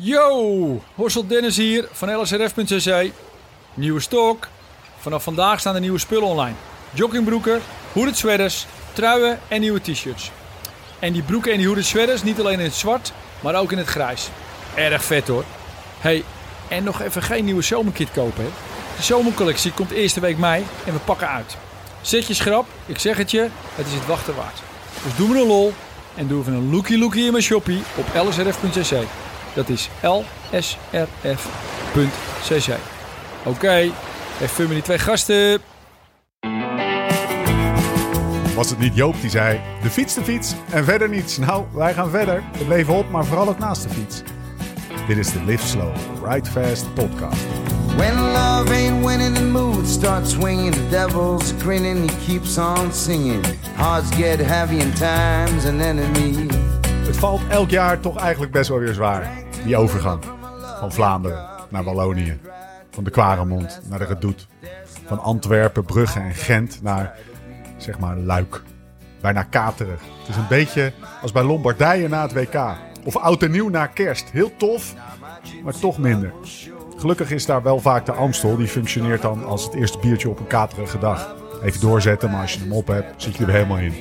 Yo, Horsel Dennis hier van lsrf.cc. Nieuwe stok. Vanaf vandaag staan de nieuwe spullen online. Joggingbroeken, hooded sweaters, truien en nieuwe t-shirts. En die broeken en die hooded sweaters niet alleen in het zwart, maar ook in het grijs. Erg vet hoor. Hey, en nog even geen nieuwe zomerkit kopen hè. De zomercollectie komt eerste week mei en we pakken uit. Zet je schrap, ik zeg het je, het is het wachten waard. Dus doe me een lol en doe even een lookie lookie in mijn shoppie op lsrf.cc. Dat is lsrf.cc. Oké, even met die twee gasten. Was het niet Joop die zei: de fiets, de fiets en verder niets? Nou, wij gaan verder. Het leven op, maar vooral ook naast de fiets. Dit is de Live Slow, Ride Fast podcast. When love ain't winning, the mood starts swinging. The devil's grinning, he keeps on singing. Hearts get heavy in time's an enemy. Het valt elk jaar toch eigenlijk best wel weer zwaar. Die overgang van Vlaanderen naar Wallonië. Van de Kwaremond naar de Redoute. Van Antwerpen, Brugge en Gent naar, zeg maar, Luik. Bijna katerig. Het is een beetje als bij Lombardije na het WK. Of oud en nieuw na kerst. Heel tof, maar toch minder. Gelukkig is daar wel vaak de Amstel. Die functioneert dan als het eerste biertje op een katerige dag. Even doorzetten, maar als je hem op hebt, zit je er helemaal in.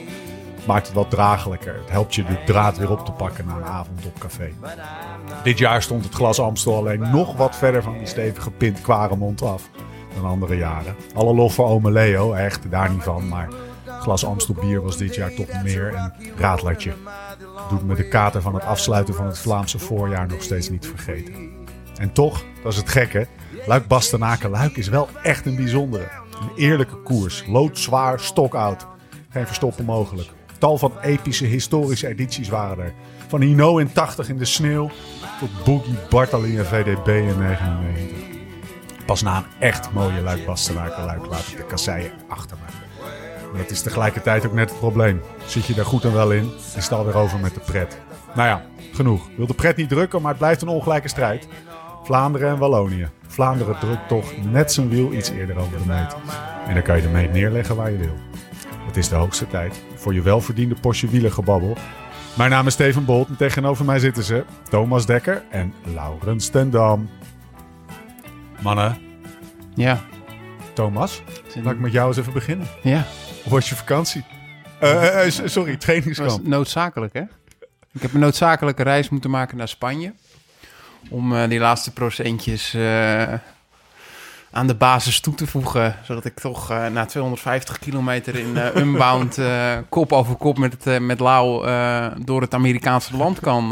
Maakt het wat draaglijker. Het helpt je de draad weer op te pakken na een avond op café. Dit jaar stond het glas Amstel alleen nog wat verder van die stevige pint Kwaremond af dan andere jaren. Alle lof voor ome Leo, echt daar niet van. Maar glas Amstel bier was dit jaar toch meer een raadlertje. Doet me de kater van het afsluiten van het Vlaamse voorjaar nog steeds niet vergeten. En toch, dat is het gekke, Luik Bastenaken Luik is wel echt een bijzondere. Een eerlijke koers, loodzwaar, stokoud. Geen verstoppen mogelijk. Tal van epische historische edities waren er. Van Hino in 80 in de sneeuw tot Boogie Bartali en VDB in 99. Pas na een echt mooie Luik Bastenaken Luik laat ik de kasseien achter me. Maar dat is tegelijkertijd ook net het probleem. Zit je daar goed en wel in, is het alweer over met de pret. Nou ja, genoeg. Wil de pret niet drukken, maar het blijft een ongelijke strijd. Vlaanderen en Wallonië. Vlaanderen drukt toch net zijn wiel iets eerder over de meet. En dan kan je de meet neerleggen waar je wil. Het is de hoogste tijd voor je welverdiende Porsche wielergebabbel. Mijn naam is Steven Bolt en tegenover mij zitten ze Thomas Dekker en Laurens ten Dam. Mannen, Ja. Thomas, laat ik met jou eens even beginnen. Ja. Hoe was je vakantie? Eh, eh, eh, sorry, Dat was trainingskamp. noodzakelijk, hè? Ik heb een noodzakelijke reis moeten maken naar Spanje. Om die laatste procentjes aan de basis toe te voegen. Zodat ik toch eh, na 250 kilometer in eh Unbound eh, kop over kop met, met Lau door het Amerikaanse land kan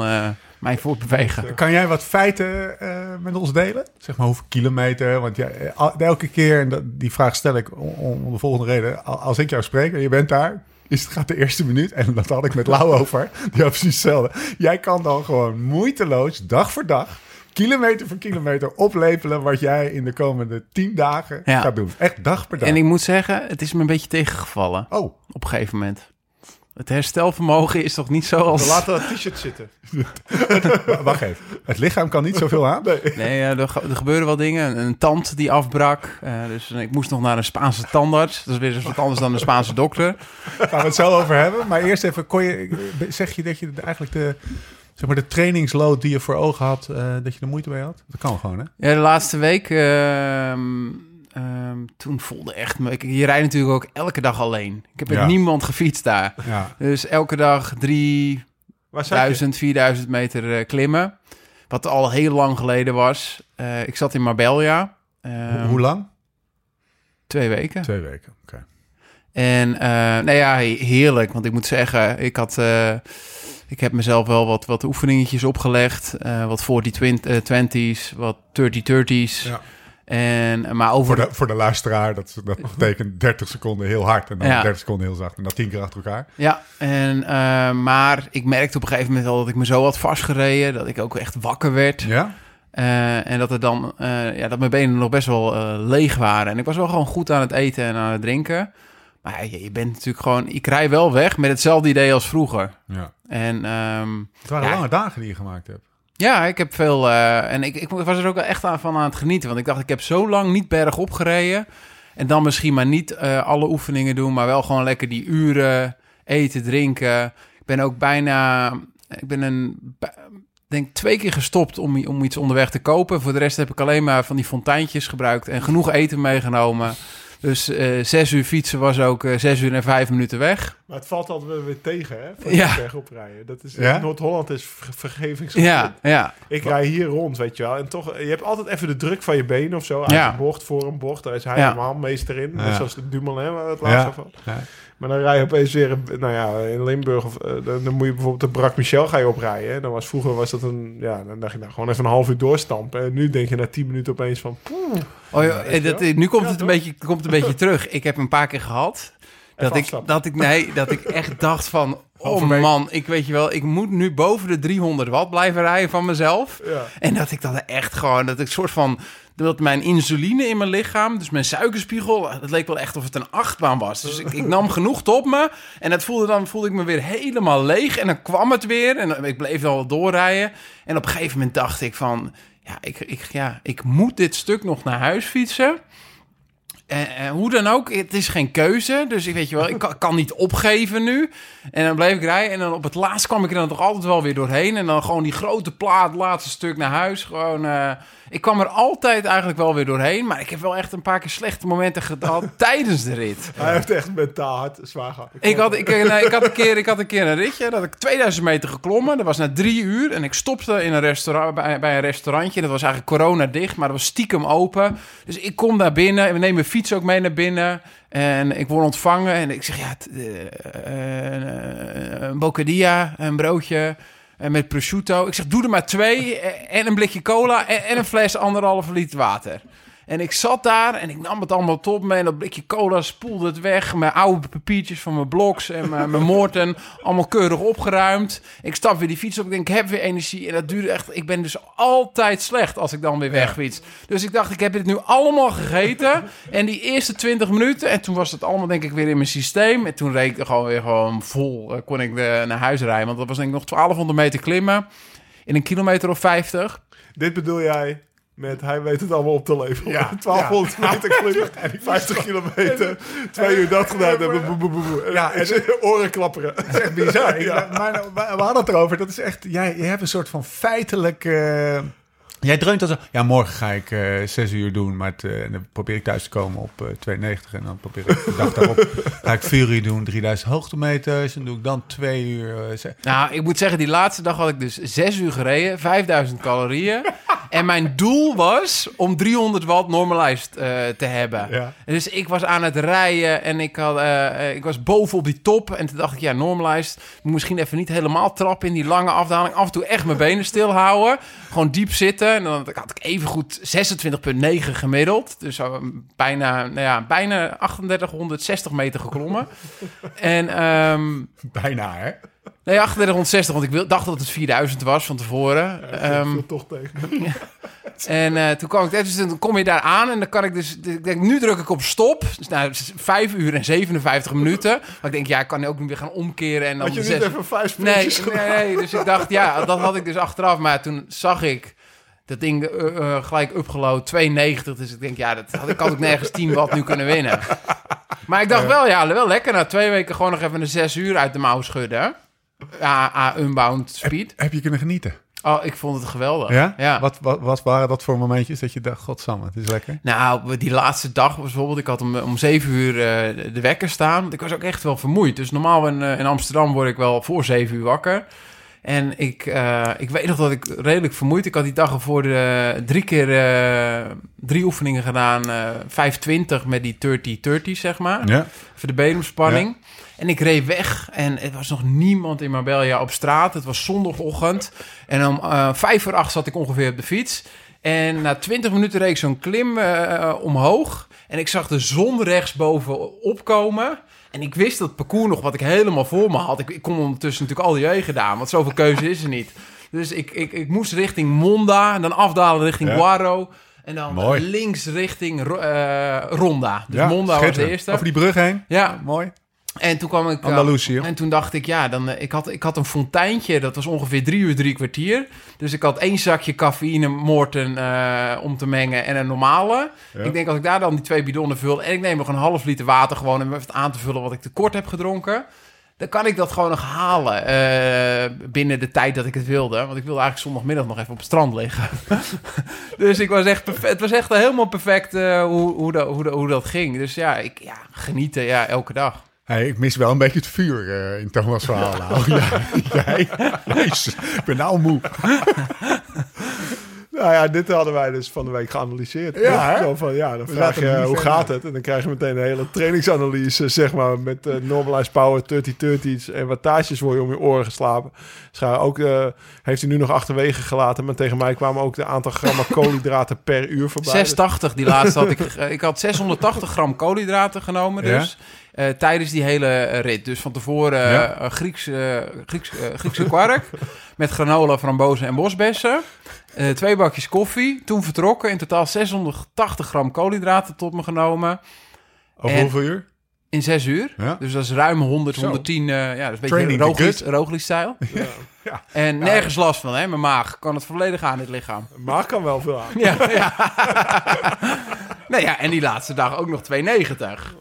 mij voortbewegen. Kan jij wat feiten met ons delen? Zeg maar hoeveel kilometer? Want al- elke keer, en die vraag stel ik om, de volgende reden. Al- Als ik jou spreek en je bent daar, is het gaat de eerste minuut. En dat had ik met Lau over. Die had precies hetzelfde. Jij kan dan gewoon moeiteloos, dag voor dag, kilometer voor kilometer oplepelen wat jij in de komende tien dagen Ja. gaat doen. Echt dag per dag. En ik moet zeggen, het is me een beetje tegengevallen Oh, op een gegeven moment. Het herstelvermogen is toch niet zoals... laten dat t-shirt zitten. Wacht even. Het lichaam kan niet zoveel aan. Nee, eh, er, ge- er gebeuren wel dingen. Een, tand die afbrak. Eh, dus ik moest nog naar een Spaanse tandarts. Dat is weer eens wat anders dan een Spaanse dokter. gaan we het zo over hebben. Maar eerst even, kon je, zeg je dat je eigenlijk de, zeg maar de trainingsload die je voor ogen had, eh, dat je er moeite mee had? Dat kan gewoon, hè? Ja, de laatste week... ehm, ehm, toen voelde echt... me- Ik, je rijdt natuurlijk ook elke dag alleen. Ik heb met Ja. niemand gefietst daar. Ja. Dus elke dag 3000, Waar zat je? 4000 meter eh, klimmen. Wat al heel lang geleden was. Eh, ik zat in Marbella. Ehm, Hoe- Hoe lang? Twee weken. Twee weken, oké. En eh nou ja, he- heerlijk. Want ik moet zeggen, ik had... eh, ik heb mezelf wel wat, wat oefeningetjes opgelegd. eh, wat 40 20s, wat 30-30's. Ja. En, maar over... Voor de, voor de luisteraar, dat, dat betekent 30 seconden heel hard en dan Ja. 30 seconden heel zacht. En dat tien keer achter elkaar. Ja, en, eh, maar ik merkte op een gegeven moment al dat ik me zo had vastgereden. Dat ik ook echt wakker werd. Ja? Eh, en dat, er dan, eh, ja, dat mijn benen nog best wel eh, leeg waren. En ik was wel gewoon goed aan het eten en aan het drinken. Maar je, je bent natuurlijk gewoon... Ik rij wel weg met hetzelfde idee als vroeger. Ja. En ehm, Het waren Ja. lange dagen die je gemaakt hebt. ja, ik heb veel... eh, en ik, ik was er ook wel echt aan, van aan het genieten. Want ik dacht, ik heb zo lang niet bergop gereden. En dan misschien maar niet eh, alle oefeningen doen... maar wel gewoon lekker die uren eten, drinken. Ik ben ook bijna... Ik ben een... denk twee keer gestopt om, om iets onderweg te kopen. Voor de rest heb ik alleen maar van die fonteintjes gebruikt en genoeg eten meegenomen. Dus eh, zes uur fietsen was ook eh, zes uur en vijf minuten weg. Maar het valt altijd weer tegen, hè? Van Ja. berg oprijden. Dat is, Ja? Noord-Holland is ver- vergevingsgevoelig. Ja, ja. Ik rij hier rond, weet je wel. En toch, je hebt altijd even de druk van je benen of zo. Uit Ja. een bocht, voor een bocht. Daar is hij Ja. helemaal meester in. Net zoals de Dumoulin, waar het laatst Ja. over hadden. Ja. Maar dan rij je opeens weer, nou ja, in Limburg. Of, eh, dan, dan moet je bijvoorbeeld de Brak Michel ga je oprijden. hè. Dan was, vroeger was dat een, ja, dan dacht je nou gewoon even een half uur doorstampen. En nu denk je na tien minuten opeens van, poeh, Oh, ja, eh, dat, nu komt het een beetje, komt een beetje terug. Ik heb een paar keer gehad dat ik, dat ik nee, dat ik echt dacht van, oh man, ik weet je wel, ik moet nu boven de 300 watt blijven rijden van mezelf. ja. En dat ik dan echt gewoon, dat ik soort van, dat mijn insuline in mijn lichaam, dus mijn suikerspiegel, het leek wel echt of het een achtbaan was. Dus ik, ik nam genoeg op me en dat voelde dan voelde ik me weer helemaal leeg. En dan kwam het weer en ik bleef wel doorrijden. En op een gegeven moment dacht ik van, ja, ik, ik, ja, ik moet dit stuk nog naar huis fietsen. En, en hoe dan ook, het is geen keuze. Dus ik weet je wel, ik kan, kan niet opgeven nu. En dan bleef ik rijden. En dan op het laatst kwam ik er dan toch altijd wel weer doorheen. En dan gewoon die grote plaat, laatste stuk naar huis. Gewoon, eh, ik kwam er altijd eigenlijk wel weer doorheen. Maar ik heb wel echt een paar keer slechte momenten gehad tijdens de rit. Hij heeft echt mentaal hard zwaar gehad. Ik had, ik, nee, ik, had een keer, ik had een keer een ritje. Dat ik 2000 meter geklommen. Dat was na drie uur. En ik stopte in een restaurant, bij, bij een restaurantje. Dat was eigenlijk corona dicht, maar dat was stiekem open. Dus ik kom daar binnen. En we nemen mijn fiets ook mee naar binnen. En ik word ontvangen. En ik zeg, ja, eh, eh, een bocadilla, een broodje. En met prosciutto. Ik zeg, doe er maar twee. eh, En een blikje cola. En, en een fles anderhalve liter water. En ik zat daar en ik nam het allemaal top mee. En dat blikje cola spoelde het weg. Mijn oude papiertjes van mijn bloks en mijn, mijn moorten. Allemaal keurig opgeruimd. Ik stap weer die fiets op. Ik denk, ik heb weer energie. En dat duurde echt... Ik ben dus altijd slecht als ik dan weer wegfiets. Dus ik dacht, ik heb dit nu allemaal gegeten. En die eerste 20 minuten... En toen was het allemaal denk ik weer in mijn systeem. En toen reed ik gewoon weer gewoon vol. eh, kon ik eh, naar huis rijden. Want dat was denk ik nog 1200 meter klimmen. In een kilometer of 50. Dit bedoel jij met hij weet het allemaal op te leveren. Ja, 1200 meter klimmen, 50 kilometer, twee uur dat gedaan hebben. Ja, en oren klapperen. Dat is echt bizar. Ik- Ja. maar, maar we hadden het erover. Dat is echt. Jij, je hebt een soort van feitelijk. Jij dreunt als. Ja, morgen ga ik eh zes uur doen. Maar het, eh, en dan probeer ik thuis te komen op eh 92. En dan probeer ik de dag daarop. ga ik vier uur doen. 3000 hoogtemeters. En doe ik dan twee uur. Nou, ik moet zeggen, die laatste dag had ik dus 6 uur gereden, 5000 calorieën. en mijn doel was om 300 watt normalized te hebben. Ja. Dus ik was aan het rijden en ik, had, ik was boven op die top. En toen dacht ik, ja, normalized. Moet Misschien even niet helemaal trappen in die lange afdaling. Af en toe echt mijn benen stilhouden. Gewoon diep zitten. En dan had ik even goed 26,9 gemiddeld. Dus bijna, nou ja, bijna 3860 meter geklommen. en ehm, Bijna, hè? Nee, 3860, want ik wil, dacht dat het 4000 was van tevoren. Ja, viel toch tegen. en eh, toen kwam ik, dus dan kom je daar aan en dan kan ik dus, ik denk, nu druk ik op stop. Dus nou, het is 5 uur en 57 minuten. Maar ik denk, ja, ik kan ook niet weer gaan omkeren en dan Had je niet zes- even vijf Nee, nee, nee, dus ik dacht, ja, dat had ik dus achteraf. Maar toen zag ik dat ding eh, eh, gelijk upgeload, 92. Dus ik denk, ja, dat had ik, had ik nergens 10 watt nu kunnen winnen. Maar ik dacht wel, ja, wel lekker na twee weken gewoon nog even een 6 uur uit de mouw schudden. Ja, unbound speed. Heb je kunnen genieten? Oh, ik vond het geweldig. Ja? ja. Wat, wat, wat waren dat voor momentjes dat je dacht, godsamme, het is lekker? Nou, die laatste dag bijvoorbeeld, ik had om, om 7 uur eh, de wekker staan. Ik was ook echt wel vermoeid. Dus normaal in, in Amsterdam word ik wel voor 7 uur wakker. En ik, eh, ik weet nog dat ik redelijk vermoeid. Ik had die dag ervoor de, drie keer eh, drie oefeningen gedaan. eh 520 met die 30-30, zeg maar. Ja. Voor de beenopspanning. En ik reed weg en er was nog niemand in Marbella op straat. Het was zondagochtend. En om vijf voor acht zat ik ongeveer op de fiets. En na twintig minuten reed ik zo'n klim omhoog. En ik zag de zon rechtsboven opkomen. En ik wist dat parcours nog wat ik helemaal voor me had. Ik, ik kon ondertussen natuurlijk al die wegen gedaan, want zoveel keuze is er niet. Dus ik, ik, ik moest richting Monda en dan afdalen richting Ja. Guaro. En dan Mooi. links richting eh, Ronda. Dus Ja, Monda was de eerste. Over die brug heen. Ja, Mooi. En toen kwam ik... eh, Andalusië. en toen dacht ik, ja, dan, eh, ik, had, ik had een fonteintje. Dat was ongeveer drie uur, drie kwartier. Dus ik had één zakje cafeïne Morten eh, om te mengen en een normale. Ja. Ik denk als ik daar dan die twee bidonnen vul... en ik neem nog een half liter water gewoon... om even aan te vullen wat ik tekort heb gedronken... dan kan ik dat gewoon nog halen binnen de tijd dat ik het wilde. Want ik wilde eigenlijk zondagmiddag nog even op het strand liggen. dus ik was echt perfect, het was echt helemaal perfect hoe, hoe, dat, hoe, dat, hoe dat ging. Dus ja, ik, ja, genieten ja, elke dag. Hey, ik mis wel een beetje het vuur eh, in Thomas' verhaal. Nou, ja, jij, jezus, ik ben nou moe. Nou ja, dit hadden wij dus van de week geanalyseerd. Ja? Zo van, ja, dan We vraag je niet hoe gaat het? En dan krijg je meteen een hele trainingsanalyse, zeg maar, met eh, normalized power, 30-30's en wattages voor je om je oren geslapen. Scha ook eh, heeft hij nu nog achterwege gelaten, maar tegen mij kwamen ook de aantal grammen koolhydraten per uur voorbij. 680, die laatste had ik. eh, ik had 680 gram koolhydraten genomen dus. Eh, tijdens die hele eh, rit. Dus van tevoren Ja. eh, Grieks, Grieks, Griekse kwark met granola, frambozen en bosbessen. Eh, twee bakjes koffie. Toen vertrokken. In totaal 680 gram koolhydraten tot me genomen. Over En- hoeveel uur? In zes uur. Ja. Dus dat is ruim 100, Zo. 110. eh, ja, dat is een beetje Training. Roglic-stijl. Ja. Ja. En nergens last van, hè? Mijn maag kan het volledig aan, dit lichaam. Maar kan wel veel aan. Ja, ja. nou ja, en die laatste dag ook nog 2,90.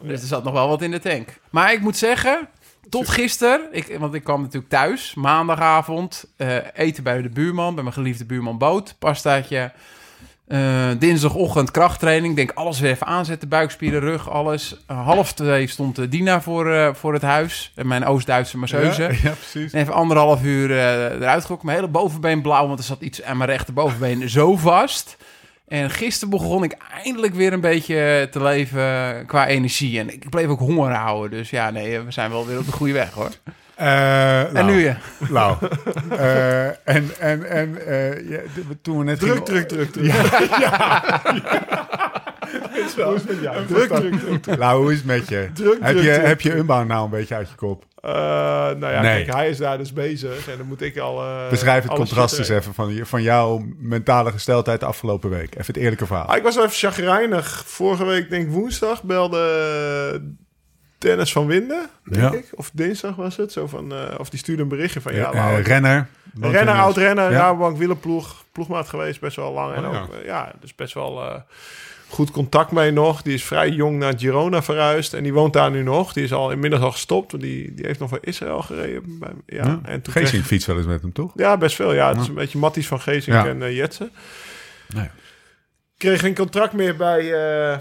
Dus er zat nog wel wat in de tank. Maar ik moet zeggen, tot gisteren, ik, want ik kwam natuurlijk thuis, maandagavond, eh, eten bij de buurman, bij mijn geliefde buurman Boot, pastaatje. Eh, dinsdagochtend krachttraining, denk alles weer even aanzetten, buikspieren, rug, alles. Eh, half twee stond eh, Dina voor, voor het huis, en mijn Oost-Duitse masseuse. Ja, ja, precies. En even anderhalf uur eruit getrokken. Mijn hele bovenbeen blauw, want er zat iets aan mijn rechterbovenbeen zo vast. En gisteren begon ik eindelijk weer een beetje te leven qua energie. En ik bleef ook honger houden. Dus ja, nee, we zijn wel weer op de goede weg hoor. Eh, En nou, nu je? Nou, eh, en, en, en eh, ja, toen we net Druk, gingen- druk, druk, druk. Hoe is het met jou? Druk, druk, druk. druk. Nou, hoe is het met je? Druk, heb, je heb je Unbound nou een beetje uit je kop? Eh, nou ja, Nee. kijk, hij is daar dus bezig en dan moet ik al... eh, Beschrijf het contrast eens even van, van jouw mentale gesteldheid de afgelopen week. Even het eerlijke verhaal. Ah, ik was wel even chagrijnig. Vorige week, denk ik woensdag, belde Dennis van Winden, denk Ja. ik. Of dinsdag was het. Zo van, eh, of die stuurde een berichtje van... Ja, houden- renner. Renner, oud renner, Ja. Rabobank wielerploeg. Ploegmaat geweest, best wel lang. En Oh, ja. ook, ja, dus best wel goed contact mee nog. Die is vrij jong naar Girona verhuisd. En die woont daar nu nog. Die is al inmiddels al gestopt. want Die, die heeft nog voor Israël gereden. Bij, ja, Ja. en toen Geesink kreeg- fiets wel eens met hem, toch? Ja, best veel. Ja, het is een beetje Matties van Geesink Ja. en eh Jetsen. Nee. Kreeg geen contract meer bij, eh,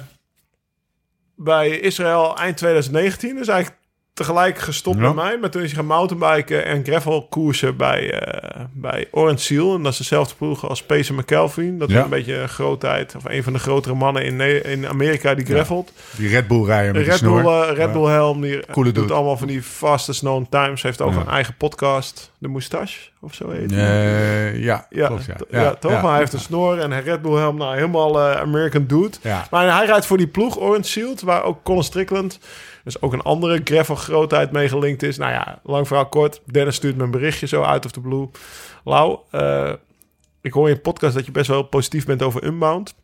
bij Israël eind 2019. Dus eigenlijk tegelijk gestopt Ja. met mij. Maar toen is hij gaan mountainbiken en gravel koersen bij, eh, bij Orange Seal. En dat is dezelfde ploeg als Pacer McKelvin. Dat is Ja. een beetje een grootheid. Of een van de grotere mannen in, Ne- in Amerika die gravelt. Die Red Bull rijden met Red. Bull, eh, Red Bull helm. Die Coole doet dude. allemaal van die fastest known times. Heeft ook een eigen podcast. De Moustache of zo heet. Eh, ja, Ja, klopt, ja. toch? Maar hij heeft een snor en een Red Bull helm. Nou, helemaal eh, American dude. Maar hij rijdt voor die ploeg Orange Shield, waar ook Colin Strickland, dus ook een andere gravel grootheid mee gelinkt is. Nou ja, lang verhaal kort. Dennis stuurt me een berichtje zo uit of the blue. Lau, eh, ik hoor in je podcast dat je best wel positief bent over Unbound.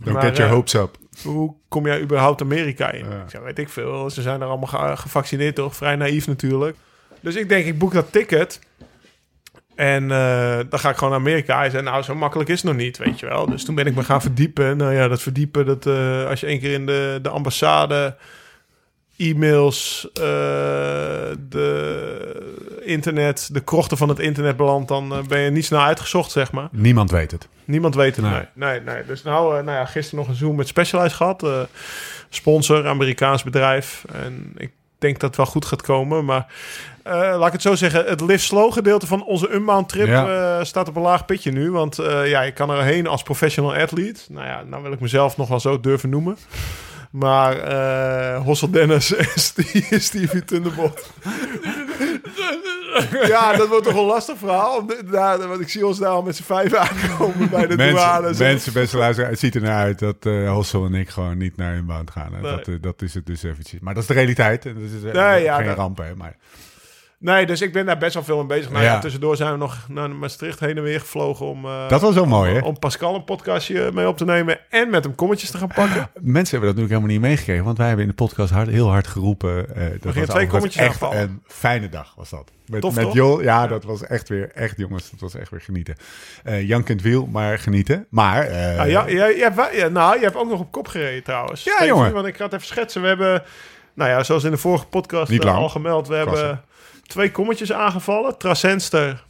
Don't Maar, get your eh, hopes up. Hoe kom jij überhaupt Amerika in? Ja. Ik weet ik veel. Ze zijn er allemaal ge- gevaccineerd, toch? Vrij naïef natuurlijk. Dus ik denk, ik boek dat ticket. En eh, dan ga ik gewoon naar Amerika. Hij zei, nou, zo makkelijk is het nog niet, weet je wel. Dus toen ben ik me gaan verdiepen. Nou ja, dat verdiepen, dat als je één keer in de, de ambassade... e-mails, eh, de internet, de krochten van het internet belandt... dan eh, ben je niet snel uitgezocht, zeg maar. Niemand weet het. Niemand weet het. Nee. Nee, nee, nee. Dus nou, eh, nou ja, gisteren nog een Zoom met Specialized gehad. eh, sponsor, Amerikaans bedrijf. En ik denk dat het wel goed gaat komen. Maar laat ik het zo zeggen. Het live slow gedeelte van onze Unbound trip Ja. staat op een laag pitje nu. Want ja, ik kan erheen als professional athlete. Nou ja, nou wil ik mezelf nog wel zo durven noemen. Maar eh Hossel Dennis en Stevie Thunderbot. ja, dat wordt toch een lastig verhaal. Ja, want ik zie ons daar al met z'n vijf aankomen bij de douane. Mensen, mensen, beste het ziet er naar uit dat eh Hossel en ik gewoon niet naar Inbound gaan. Hè. Nee. Dat, eh, dat is het dus eventjes. Maar dat is de realiteit. En dat is Nee, ja, geen dat- ramp, hè. Maar Nee, dus ik ben daar best wel veel mee bezig. Nou ja, Ja. tussendoor zijn we nog naar Maastricht heen en weer gevlogen om, eh, dat was wel mooi, hè? om Pascal een podcastje mee op te nemen en met hem kommetjes te gaan pakken. Mensen hebben dat natuurlijk helemaal niet meegekregen, want wij hebben in de podcast hard, heel hard geroepen. eh dat was twee kommetjes echt een fijne dag, was dat. Met, Tof, met? Jol, ja, dat was echt weer, echt jongens, dat was echt weer genieten. Eh Jan kent wiel, maar genieten. Maar, eh, ja, ja, ja, nou, je hebt ook nog op kop gereden trouwens. Ja, jongen. Want ik ga het even schetsen. We hebben, nou ja, zoals in de vorige podcast al gemeld, we Klasse. hebben twee kommetjes aangevallen. Trasenster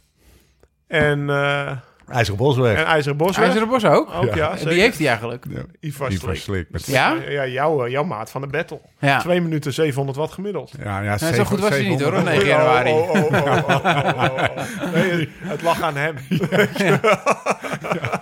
en, eh IJzeren Bosweg. en IJzeren Bosweg. IJzeren Bos ook? Ook, ja, die heeft hij eigenlijk. Ja. Ivar Slik. Slik. Met- Ja? Ja, jouw, eh, jouw maat van de battle. Ja. 2 minuten 700 watt gemiddeld. Ja, ja, Nee, zo goed was hij niet hoor, op 9 Oh, januari. oh, oh, oh. Nee, het lag aan hem.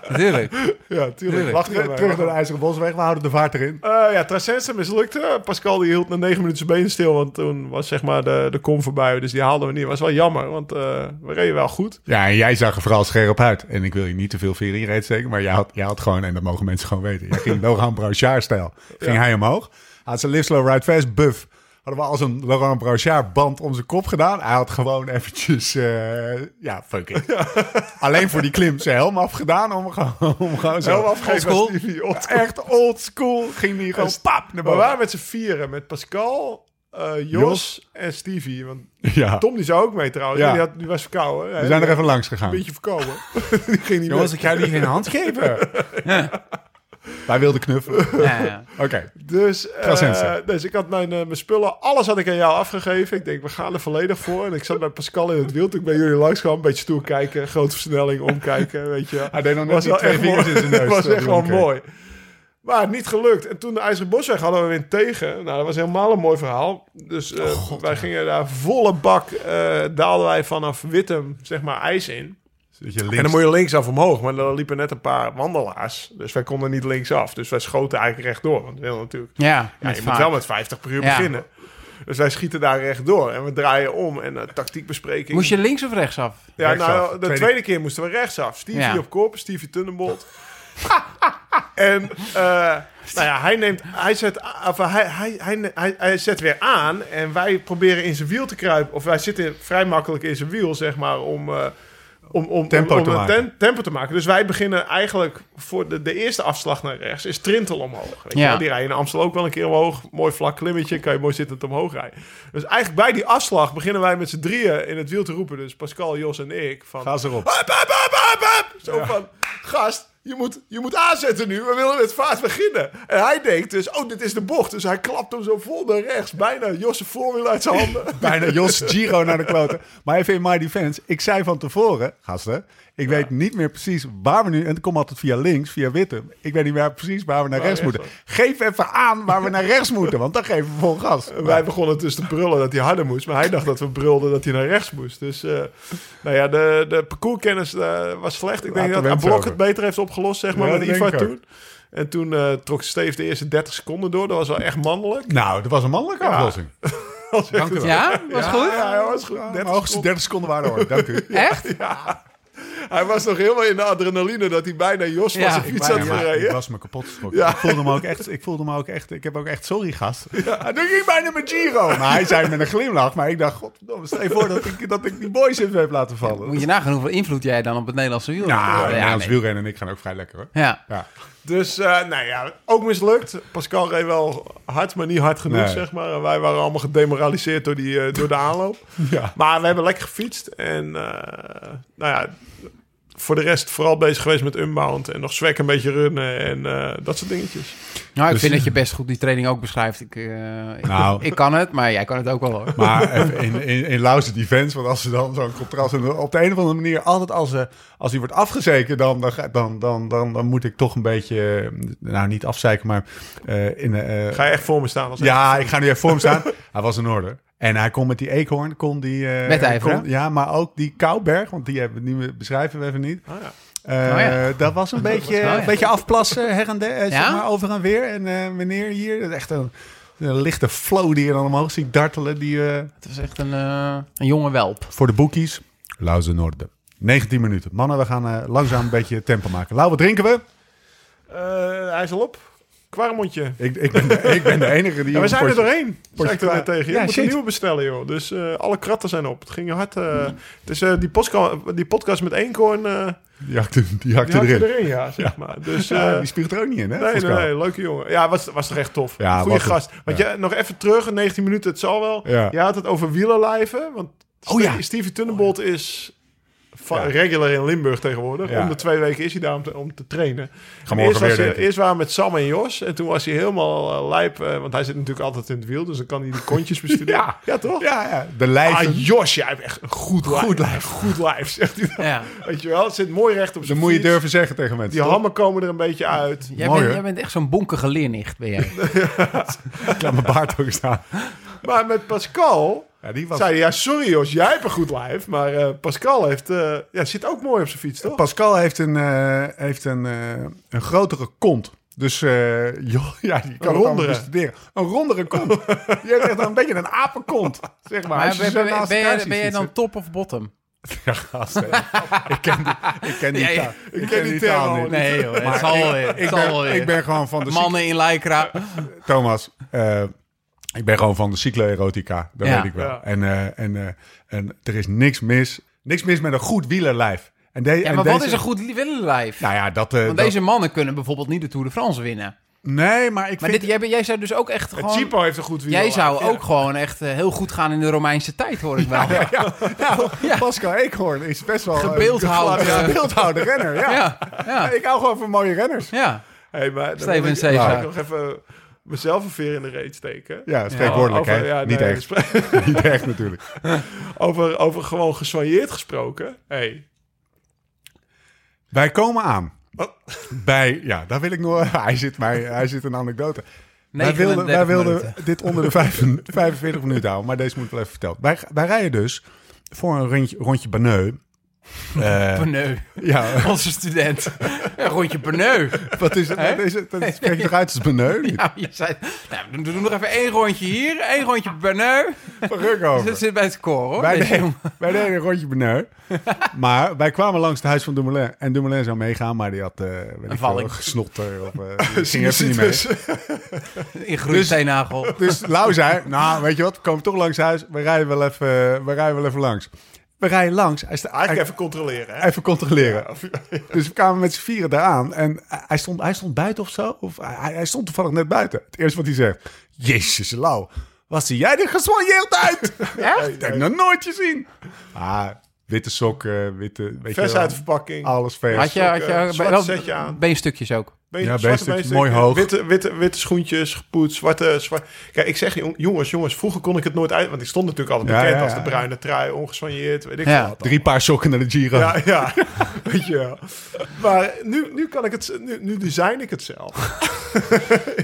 Natuurlijk. Ja, tuurlijk. Tuurlijk. Lag Terug, terug naar de IJzeren Bosweg. We houden de vaart erin. Eh, ja, Trasense mislukte. Pascal die hield na 9 minuten zijn benen stil, want toen was zeg maar de, de kom voorbij. Dus die haalden we niet. was wel jammer, want eh, we reden wel goed. Ja, en jij zag er vooral scherp uit. En ik wil je niet te veel veer in je reet steken, maar jij had, jij had gewoon, en dat mogen mensen gewoon weten, jij ging Laurent Brochard-stijl. Ging hij omhoog. Had zijn live slow ride fast buff. Hadden we als een Laurent Brochard band om zijn kop gedaan. Hij had gewoon eventjes, eh, ja, fuck it. Alleen voor die klim zijn helm afgedaan om, gewoon- om gewoon zo... Helm afgegeven Old school. Stevie, old school. Echt old school. Ging die gewoon pap naar waren met z'n vieren, met Pascal, eh, Jos, Jos. en Stevie. Want Ja, Tom die zou ook mee trouwens. Ja. Die, had, die was verkouden. we zijn er even langs Een gegaan. beetje verkouden. die ging niet Jongens, mee. ik ga jullie geen hand geven. Wij wilden knuffelen. Ja, ja. Oké. Dus, eh, dus ik had mijn, eh, mijn spullen, alles had ik aan jou afgegeven. Ik denk, we gaan er volledig voor. En ik zat bij Pascal in het. Toen ik bij jullie langs kwam, een beetje stoer kijken. Grote versnelling, omkijken, weet je. Hij deed nog net was die wel twee vingers mooi. in zijn neus. Het was echt omkeek. mooi. Maar niet gelukt. En toen de IJzeren Bosweg hadden we weer tegen. Nou, dat was helemaal een mooi verhaal. Dus Oh, eh, wij gingen daar volle bak, eh, daalden wij vanaf Wittem, zeg maar, ijs in. Dat je En links dan moet je linksaf omhoog. Maar dan liepen net een paar wandelaars. Dus wij konden niet linksaf. Dus wij schoten eigenlijk rechtdoor. Want we willen natuurlijk... Ja, Ja, je moet wel met 50 per uur Ja. beginnen. Dus wij schieten daar rechtdoor. En we draaien om. En uh, tactiekbespreking. Moest je links of rechtsaf? Ja, Rechtsaf. nou, de Tweede- tweede keer moesten we rechtsaf. Stevie Ja. op kop, Stevie Tunnenbolt. en eh, nou ja, hij neemt, hij zet, of hij, hij, hij, hij, hij zet weer aan en wij proberen in zijn wiel te kruipen. Of wij zitten vrij makkelijk in zijn wiel, zeg maar, om, eh, om, om, Tempo om, te een maken. ten- tempo te maken. Dus wij beginnen eigenlijk voor de, de eerste afslag naar rechts is Trintel omhoog. Weet je Ja. wel? Die rijden in Amstel ook wel een keer omhoog. Mooi vlak klimmetje, kan je mooi zittend omhoog rijden. Dus eigenlijk bij die afslag beginnen wij met z'n drieën in het wiel te roepen. Dus Pascal, Jos en ik. Van, Ga ze erop. Hup, hup, hup, hup, hup. Zo van, gast, je moet, je moet aanzetten nu. We willen met vaart beginnen. En hij denkt dus, oh, dit is de bocht. Dus hij klapt hem zo vol naar rechts. Bijna Josse voorwiel uit zijn handen. Bijna Jos Giro naar de kloten. Maar even in my defense. Ik zei van tevoren, gasten. Ik weet niet meer precies waar we nu... En ik kom altijd via links, via Witte. Ik weet niet meer precies waar we naar rechts rechts moeten. Geef even aan waar we naar rechts moeten. Want dan geven we vol gas. Wij begonnen dus te brullen dat hij harder moest. Maar hij dacht dat we brulden dat hij naar rechts moest. Dus, eh, nou ja, de, de parcourskennis eh, was slecht. Ik denk dat Blok het beter heeft opgelost, zeg maar, Ja, met Ivar toen. En toen eh, trok Steve de eerste 30 seconden door. Dat was wel echt mannelijk. Nou, dat was een mannelijke Ja. aflossing. Dank u wel. Ja, was goed. Ja, ja, was goed. Ja, 30 mijn hoogste seconden. 30 seconden waren hoor. Dank u. Echt? Hij was nog helemaal in de adrenaline dat hij bijna Jos van Ja, zijn fiets Ja, had maar ik gereden. was me kapot geschrokken. Ja. Ik voelde me ook echt. Ik voelde me ook echt. Ik heb ook echt sorry gast. En toen ging bijna met Giro. Maar hij zei met een glimlach. Maar ik dacht, godverdomme, stel je voor dat ik, dat ik die boys even heb laten vallen. Moet je nagaan hoeveel invloed jij dan op het Nederlandse wiel Ja, hebt. Nederlands nee. wielrennen en ik gaan ook vrij lekker hoor. Ja. Ja. Dus, eh, nou ja, ook mislukt. Pascal reed wel hard, maar niet hard genoeg, Nee. zeg maar. En wij waren allemaal gedemoraliseerd door, die, eh, door de aanloop. Ja. Maar we hebben lekker gefietst. En, eh, nou ja, voor de rest vooral bezig geweest met unbound. En nog zwek een beetje runnen en eh, dat soort dingetjes. Nou, ik Dus- vind dat je best goed die training ook beschrijft. Ik, eh, ik, Nou. ik kan het, maar jij kan het ook wel hoor. Maar even in, in, in Lauze defense, want als ze dan zo'n contrast... En op de een of andere manier, altijd als, ze als die wordt afgezeken... Dan, dan, dan, dan, dan, dan moet ik toch een beetje... eh, Nou, niet afzeiken, maar... eh, in, eh, Ga je echt voor me staan? Als ja, ik ga nu even voor hem staan. Hij was in orde. En hij kon met die eekhoorn, kon die... eh, kon- Ja, maar ook die Kouberg, want die hebben, die we- beschrijven we even niet. Ja. Oh ja. Dat was een beetje, een beetje afplassen her en der, eh, zeg Ja? maar, over en weer. En eh, meneer hier, dat is echt een, een lichte flow die je dan omhoog ziet dartelen. Die, eh, Het was echt een, eh, een jonge welp. voor de boekies, Lauze Noorden. 19 minuten. Mannen, we gaan eh, langzaam een beetje tempo maken. Lau, wat drinken we? Eh, hij is al op. Kwarmondje. Ik, ik, ben, de, ik ben de enige die... Ja, we zijn er doorheen. Zei ik er net tegen je. Ja, moet shit. een nieuwe bestellen, joh. Dus eh, alle kratten zijn op. Het ging hard. eh het is, eh, die, postka- die podcast met Eenkoorn, eh Die hakte, die hakte die erin. erin, ja, zeg maar. Dus, Ja, eh, die spuugt er ook niet in, hè? nee, nee, leuke jongen. Ja, was, was toch echt tof. Ja, Goeie gast. Want je, nog even terug, 19 minuten, het zal wel. Ja. Je had het over wielerlijven. Want Oh ja. Stevie Tunnebolt is Ja. regular in Limburg tegenwoordig. Ja. Om de twee weken is hij daar om te, om te trainen. Eerst, weer, was hij- denk ik. eerst waren we met Sam en Jos. En toen was hij helemaal eh, lijp. eh, want hij zit natuurlijk altijd in het wiel. Dus dan kan hij die kontjes bestuderen. Ja. ja, toch? Ja, ja. De lijven. Ah, Jos, jij hebt echt een goed lijf. Goed lijf. Goed lijf, zegt hij dan. Ja. Weet je wel, het zit mooi recht op dat zijn moet je fiets. durven zeggen tegen mensen. Die toch? hammen komen er een beetje uit. Jij, Mooi, bent, jij bent echt zo'n bonkige leernicht, ben jij. Ik laat mijn baard ook staan. Maar met Pascal Ja, die was... zei ja, sorry Jos, jij hebt een goed lijf. Maar eh, Pascal heeft, eh, ja, zit ook mooi op zijn fiets, toch? Pascal heeft een, eh, heeft een, eh, een grotere kont. Dus eh, joh, ja, die kan Een rondere. bestuderen. Een rondere kont. je hebt echt een beetje een apenkont, zeg maar. Maar je ben, ben- fietsen. dan top of bottom? Ja, gast, ik ken die, ik ken die Ja, ja. taal. Ik ken die taal niet. Nee joh, het zal weer. ik, het zal wel ben, weer. ik ben gewoon van de Mannen in lycra. Thomas, eh, ik ben gewoon van de cycloerotica. Dat Ja. weet ik wel. Ja. En, eh, en, eh, en er is niks mis, niks mis met een goed wielerlijf. En de, Ja, en maar deze, wat is een goed willenlijf? Nou ja, dat... eh, Want dat- deze mannen kunnen bijvoorbeeld niet de Tour de France winnen. Nee, maar ik Maar vind... dit, jij, jij zou dus ook echt Het gewoon... Chipo heeft een goed wiel. Jij zou Ja. ook gewoon echt heel goed gaan in de Romeinse tijd, hoor ik wel. Ja, Ja, nou, Pascal Eekhoorn is best wel... Gebeeldhouwd, Ja, eh. gebeeldhouwde renner, ja. ja, ja. Ik hou gewoon van mooie renners. Hey, maar Steven wil ik nog even mezelf een veer in de reet steken. Ja, spreekwoordelijk, Over- hè? ja, Niet nee, echt. Niet echt natuurlijk. over, over gewoon gesoigneerd gesproken. Hey, Wij komen aan. Wat? Bij, ja, daar wil ik nog... Hij zit, mij, hij zit een anekdote. Wij wilden, 39 wij wilden dit onder de vijf- 45 minuten houden, maar deze moet ik wel even vertellen. Wij, wij rijden dus voor een rondje, rondje Banneu. Perneu. ja, Onze student. Een rondje Perneu. wat is het? Wat is het? Dat spreek je toch uit als? Niet Ja, je zei... Nou, we doen nog even één rondje hier, één rondje Perneu. van ruk over. Dat zit bij het koor, hoor. Wij deden, wij deden een rondje Banneu. maar wij kwamen langs het huis van Dumoulin. En Dumoulin zou meegaan, maar die had uh, veel, valling. een gesnotter. Of, uh, ging even niet mee. In groeisteenagel. Dus Lau zei, nou weet je wat, we komen toch langs huis. We rijden wel even, we rijden wel even langs. We rijden langs. Hij sta, eigenlijk hij- even controleren. Hè? even controleren. Dus we kwamen met z'n vieren daar aan. En hij stond, hij stond buiten of zo. Of hij, hij stond toevallig net buiten. Het eerste wat hij zegt. Jezus, Lau. Wat zie jij er geswanjeerd uit? Echt? Ik heb nog nooit gezien. Ah, witte sokken, witte... Weet Vers je wel, uit de verpakking. Alles vers. Had je, had je Sokken, zwart wel- setje aan. beenstukjes ook? Ja, zwarte mooi hoog. Witte, witte, witte schoentjes, gepoetst, zwarte, zwart. Kijk, ik zeg jong- jongens, jongens, vroeger kon ik het nooit uit. Want ik stond natuurlijk altijd Ja, bekend ja, als de bruine trui, ongesoigneerd, weet ik Ja. wat. Drie paar sokken naar de Giro. Ja, ja, weet je wel. Maar nu, nu kan ik het, nu, nu design ik het zelf.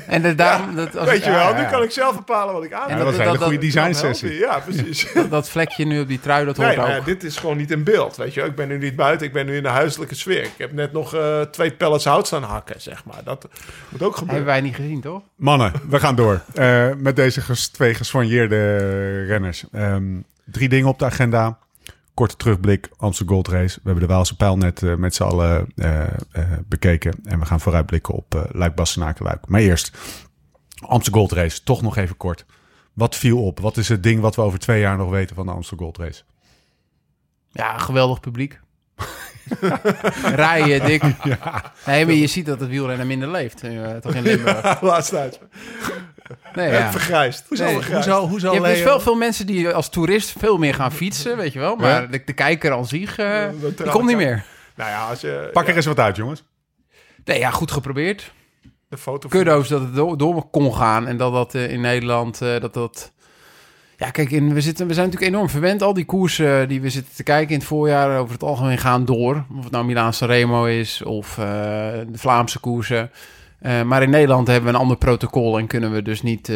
En de, daarom, dat, als weet ik- je wel, ja, nu ja. kan ik zelf bepalen wat ik aan Ja, heb. dat was een goede design sessie. Ja, precies. dat vlekje nu op die trui, dat hoort Nee, ook. dit is gewoon niet in beeld, weet je. Ik ben nu niet buiten, ik ben nu in de huiselijke sfeer. Ik heb net nog eh, twee pellets hout staan hakken, zeg maar. Dat moet ook gebeuren. Hebben wij niet gezien, toch? Mannen, we gaan door. Eh, met deze ges- twee geswanjeerde renners. Ehm, drie dingen op de agenda. Korte terugblik, Amsterdam Gold Race. We hebben de Waalse pijl net eh, met z'n allen eh, eh, bekeken. En we gaan vooruitblikken op uh, Luik, Bastenaken, Luik. Maar eerst, Amsterdam Gold Race. Toch nog even kort. Wat viel op? Wat is het ding wat we over twee jaar nog weten van de Amsterdam Gold Race? Ja, geweldig publiek. Rijden, dik. Nee, maar je ziet dat het wielrennen minder leeft. eh, toch in Limburg. Laatste uit. Nee, ja. Vergrijsd. Hoezo Nee, vergrijsd? Je hebt dus wel veel mensen die als toerist veel meer gaan fietsen, weet je wel. Maar Ja. de, de kijker aan zich, eh, die trouw komt niet meer. Nou ja, als je Pak ja, er eens wat uit, jongens. Nee, ja, goed geprobeerd. de foto... Kuddo's dat het door, door kon gaan en dat dat eh, in Nederland, eh, dat dat... Ja, kijk, in, we, zitten, we zijn natuurlijk enorm verwend. Al die koersen eh, die we zitten te kijken in het voorjaar over het algemeen gaan door. Of het nou Milaan Remo is of eh, de Vlaamse koersen. Eh, maar in Nederland hebben we een ander protocol en kunnen we dus niet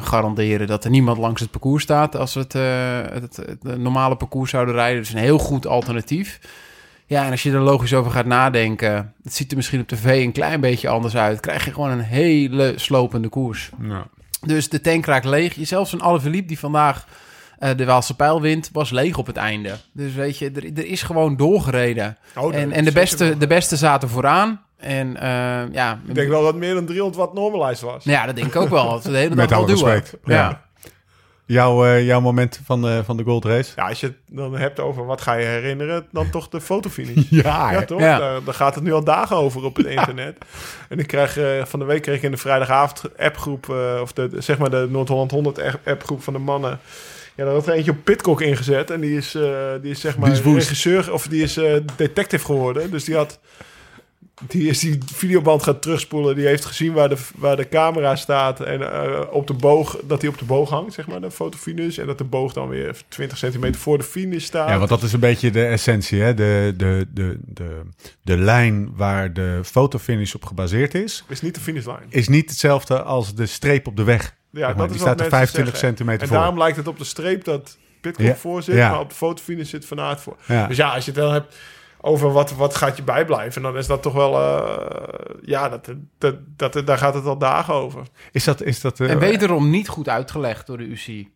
garanderen dat er niemand langs het parcours staat als we het, het, normale parcours zouden rijden. Dus een heel goed alternatief. Ja, en als je er logisch over gaat nadenken, het ziet er misschien op tv een klein beetje anders uit, krijg je gewoon een hele slopende koers. Dus de tank raakt leeg. Zelfs een Alaphilippe die vandaag eh, de Waalse pijl wint, was leeg op het einde. Dus weet je, er, er is gewoon doorgereden. Oh, en en de, beste, de beste zaten vooraan. En eh, ja, Ik denk wel dat meer dan 300 watt normalized was. ja, dat denk ik ook wel. Dat de hele Met dag wel alle duwen. respect. Ja. Ja. Jouw, eh, jouw moment van de, van de Gold Race? Ja, als je het dan hebt over wat ga je herinneren, dan toch de fotofinish. Ja, Ja, toch? Ja. Daar, daar gaat het nu al dagen over op het internet. en ik krijg eh, van de week kreeg ik in de vrijdagavond appgroep, eh, of de, zeg maar de Noord-Holland 100 app- appgroep van de mannen, Ja, dan had er eentje op Pitcock ingezet. En die is, eh, die is zeg maar Die is regisseur, of die is eh, detective geworden. Dus die had... Die is die videoband gaat terugspoelen. Die heeft gezien waar de, waar de camera staat. En eh, op de boog, dat hij op de boog hangt, zeg maar, de fotofinish. En dat de boog dan weer 20 centimeter voor de finish staat. Ja, want dat is een beetje de essentie. Hè? De, de, de, de, de lijn waar de fotofinish op gebaseerd is, is niet de finishlijn. is niet hetzelfde als de streep op de weg. Ja, Zeg maar, dat die is staat wat er mensen 25 zeggen. centimeter En voor. daarom lijkt het op de streep dat Pitcock Ja, voor zit, ja. maar op de fotofinish zit Van Aert voor. Ja. Dus ja, als je het dan hebt over wat, wat gaat je bijblijven, dan is dat toch wel... eh, ja, dat, dat, dat, daar gaat het al dagen over. Is dat, is dat, eh, En wederom niet goed uitgelegd door de UCI.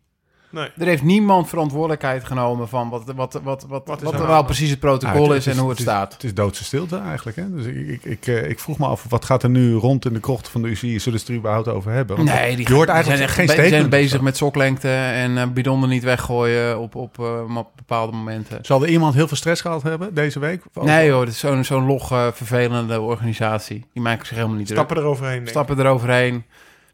Nee. Er heeft niemand verantwoordelijkheid genomen van wat, wat, wat, wat, wat, Wat er de precies het Ah, protocol is en hoe het staat. Het is doodse stilte eigenlijk. Hè? Dus ik, ik, ik, eh, ik vroeg me af, wat gaat er nu rond in de krochten van de UCI? Zullen ze het er überhaupt over hebben? Want Nee, die, je hoort die eigenlijk zijn, geen be- die statement. zijn bezig met soklengte en bidonnen niet weggooien op, op, eh, op bepaalde momenten. Zal er iemand heel veel stress gehad hebben deze week? Nee hoor, het is zo'n zo'n log eh, vervelende organisatie. Die maken zich helemaal niet druk. Stappen eroverheen. denk ik. Stappen eroverheen,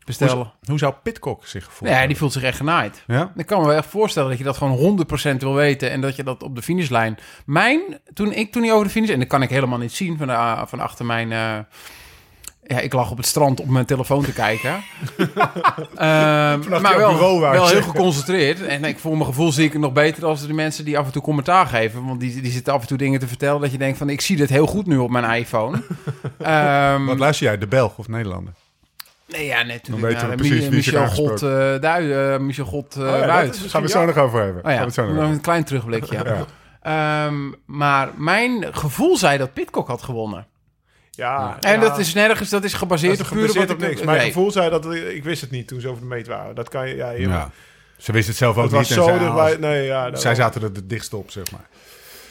bestellen. Hoe, hoe zou Pitcock zich voelen? Ja, die voelt zich echt genaaid. Ja? Ik kan me wel echt voorstellen dat je dat gewoon 100% wil weten en dat je dat op de finishlijn. Mijn, toen ik toen niet over de finish, en dat kan ik helemaal niet zien van, de, van achter mijn. eh, ja, ik lag op het strand op mijn telefoon te kijken. Ehm, maar wel, wel heel geconcentreerd. En ik, voor mijn gevoel zie ik het nog beter dan de mensen die af en toe commentaar geven. Want die, die zitten af en toe dingen te vertellen dat je denkt van... ik zie dit heel goed nu op mijn iPhone. Ehm, Wat luister jij, de Belg of Nederlander? Nee, ja, net Dan toen weten we ja, precies wie Michel God, eh Duij, eh, Michel God eh Oh ja, is- Gaan we het zo nog over hebben. Oh Gaan we ja, het zo nog een klein terugblikje. Ja. Ehm, maar mijn gevoel zei dat Pitcock had gewonnen. Ja, En ja. dat is nergens, dat is Dat gebaseerd is op pure gebaseerd wat op ik- niks. Mijn nee. gevoel zei dat... Ik wist het niet toen ze over de meet waren. Dat kan je... Ja, je- Ja. Ze wist het zelf ook Het was niet. en zo zij- dichtbij... Nee, ja. dat- Zij zaten er het dichtst op, zeg maar.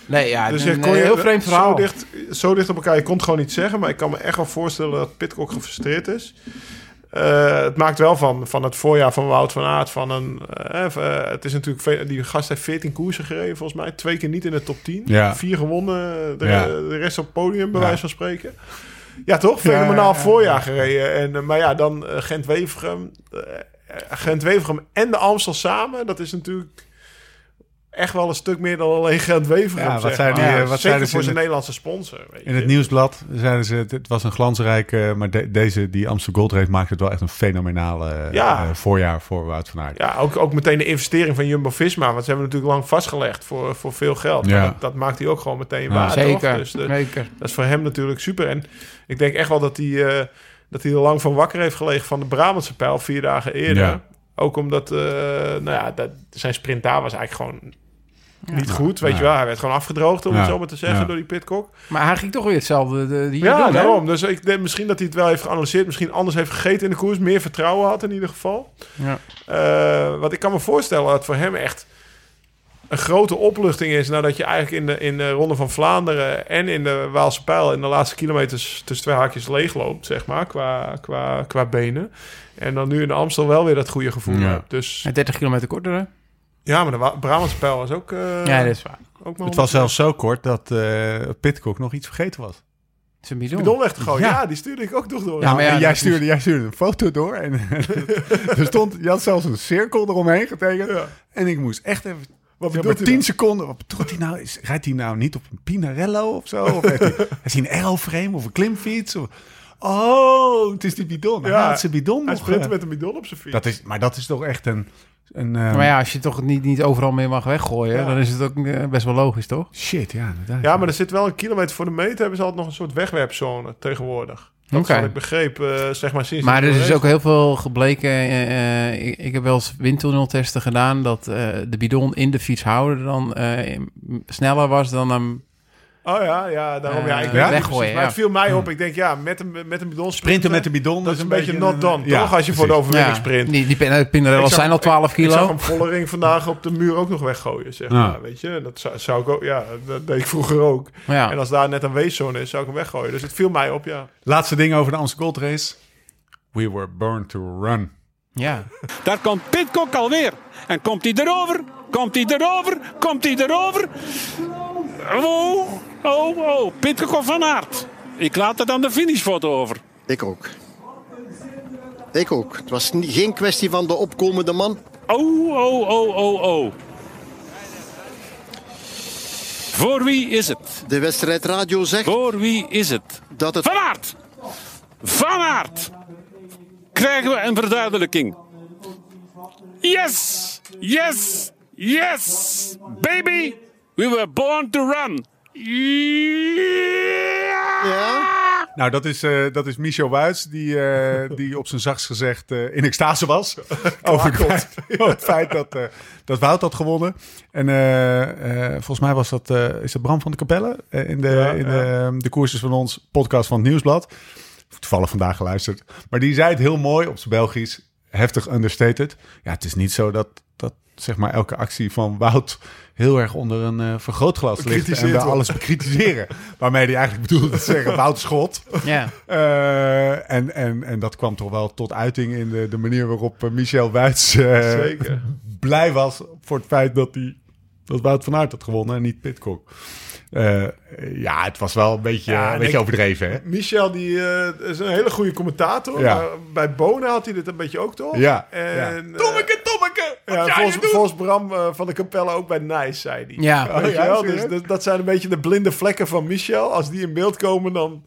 Nee, ja, Dus een, je kon je heel vreemd verhaal. Zo dicht, zo dicht op elkaar. Je kon het gewoon niet zeggen. Maar ik kan me echt wel voorstellen dat Pitcock gefrustreerd is. Eh, het maakt wel van, van het voorjaar van Wout van Aert. Van een, eh, eh, het is natuurlijk... Die gast heeft 14 koersen gereden volgens mij. Twee keer niet in de top 10. Ja. Vier gewonnen. De, Ja. de rest op het podium, bij Ja. wijze van spreken. Ja, toch? Fenomenaal ja, ja. voorjaar gereden. En, maar ja, dan Gent-Wevergem. eh, Gent-Wevergem en de Amstel samen. Dat is natuurlijk echt wel een stuk meer dan alleen Gent-Wevergem. Ja, wat zeg zeiden maar. die, eh, Ja, wat Zeker zeiden ze voor zijn Nederlandse sponsor. Weet In je. het nieuwsblad zeiden ze, het, was een glansrijk, eh, maar de- deze, die Amsterdam Gold Race maakte het wel echt een fenomenale eh, Ja. eh, voorjaar voor Wout van Aert. Ja, ook, ook meteen de investering van Jumbo-Visma. Want ze hebben natuurlijk lang vastgelegd voor, voor veel geld. Ja. Dat, dat maakt hij ook gewoon meteen Ja, waar. toch? Zeker, Dus de- zeker. dat is voor hem natuurlijk super. En ik denk echt wel dat hij, eh, dat hij er lang van wakker heeft gelegen van de Brabantse pijl vier dagen eerder. Ja. Ook omdat eh, nou ja, dat, zijn sprint daar was eigenlijk gewoon niet goed. Weet Ja. je wel, hij werd gewoon afgedroogd, om Ja. het zo maar te zeggen, Ja. door die pitcock. Maar hij ging toch weer hetzelfde de, die Ja, doen, hè? daarom. Dus ik denk misschien dat hij het wel heeft geanalyseerd. Misschien anders heeft gegeten in de koers. Meer vertrouwen had in ieder geval. Ja. Eh, wat ik kan me voorstellen dat voor hem echt een grote opluchting is... nadat je eigenlijk in de, in de Ronde van Vlaanderen... en in de Waalse Pijl in de laatste kilometers... tussen twee haakjes leegloopt, zeg maar, qua, qua, qua benen. En dan nu in de Amstel wel weer dat goede gevoel Ja. hebt. Dus Ja, 30 kilometer korter, hè? Ja, maar de Wa- Brabantse Pijl was ook... eh, ja, dat is waar. ook maar Het was zelfs zo kort dat eh Pitcock nog iets vergeten was. Zijn bidon. bidon weg te gooien. Ja. Ja. die stuurde ik ook nog door. Ja, maar ja, en jij, is- stuurde, jij stuurde een foto door en er stond, je had zelfs een cirkel eromheen getekend. Ja. En ik moest echt even, Wat bedoelt maar hij 10 dan? seconden. Wat bedoelt hij nou? Is, rijdt hij nou niet op een Pinarello of zo? Of heeft hij, heeft hij een aeroframe of een klimfiets? Of, oh, het is die bidon. Ja, het is een bidon Hij nog. sprintte met een bidon op zijn fiets. dat is, maar dat is toch echt een... een eh, Maar ja, als je toch niet, niet overal meer mag weggooien, Ja. dan is het ook eh, best wel logisch, toch? Shit, ja, inderdaad. Ja, maar er zit wel een kilometer voor de meter. Hebben ze altijd nog een soort wegwerpzone tegenwoordig. Dat is Oké. wat ik begreep, eh, zeg maar sinds... Maar er is ook heel veel gebleken. eh, eh, ik, ik heb wel eens windtunneltesten gedaan. Dat eh, de bidon in de fietshouder dan eh, sneller was dan hem. Oh ja, ja, daarom. ja, ik Eh, weet niet weggooien, precies, Maar het viel mij op. Ik denk, ja, met een, met een bidon Sprinten met de bidon. Dat is een beetje not done, ja, toch? Als je voor de overwinning sprint. Die, die Ik zijn al 12 Ik kilo. zag hem Vollering vandaag op de muur ook nog weggooien, zeg Ja. maar. Weet je, dat zou, zou ik ook... Ja, dat deed ik vroeger ook. ja. En als daar net een weeszone is, zou ik hem weggooien. Dus het viel mij op, ja. Laatste ding over de Amsterdam Gold Race. We were born to run. ja. Daar komt Pitcock alweer. En komt hij erover? Komt hij erover? Komt hij erover? Oh, oh, oh. Pitcock Van Aert. Ik laat het aan de finishfoto over. Ik ook. Ik ook. Het was geen kwestie van de opkomende man. Oh, oh, oh, oh, oh. Voor wie is het? De wedstrijd radio zegt Voor wie is het? dat het Van Aert! Van Aert! Krijgen we een verduidelijking? Yes! Yes! Yes! Baby! We were born to run! Ja? Nou, dat is, eh, dat is Michel Wuits, die, eh, die op zijn zachtst gezegd eh, in extase was. over het feit, over het feit dat, eh, dat Wout had gewonnen. En eh, eh, volgens mij was dat, eh, is dat Bram van de Capelle eh, in, de, Ja, in de, de van ons podcast van het Nieuwsblad. Toevallig vandaag geluisterd. Maar die zei het heel mooi op zijn Belgisch, heftig understated. Ja, het is niet zo dat, dat zeg maar elke actie van Wout heel erg onder een eh, vergrootglas ligt en we alles bekritiseren. Waarmee hij eigenlijk bedoelde te zeggen, Wout schot. Ja. Eh, en, en, en dat kwam toch wel tot uiting in de, de manier waarop eh, Michel Wuits eh, Zeker. blij was voor het feit dat, hij, dat Wout van Aert had gewonnen en niet Pitcock. Eh, ja, het was wel een beetje, Ja, een en beetje ik- overdreven, hè? Michel die, eh, is een hele goede commentator. Ja. Maar bij Bonen had hij dit een beetje ook, toch? Ja. En, ja. eh, Tommeke, Tommeke! Wat Ja, ga je volgens, doen? volgens Bram eh, van de Capelle ook bij Nijs, zei hij. Ja. Oh, ja? Dus dat, zijn een beetje de blinde vlekken van Michel. Als die in beeld komen, dan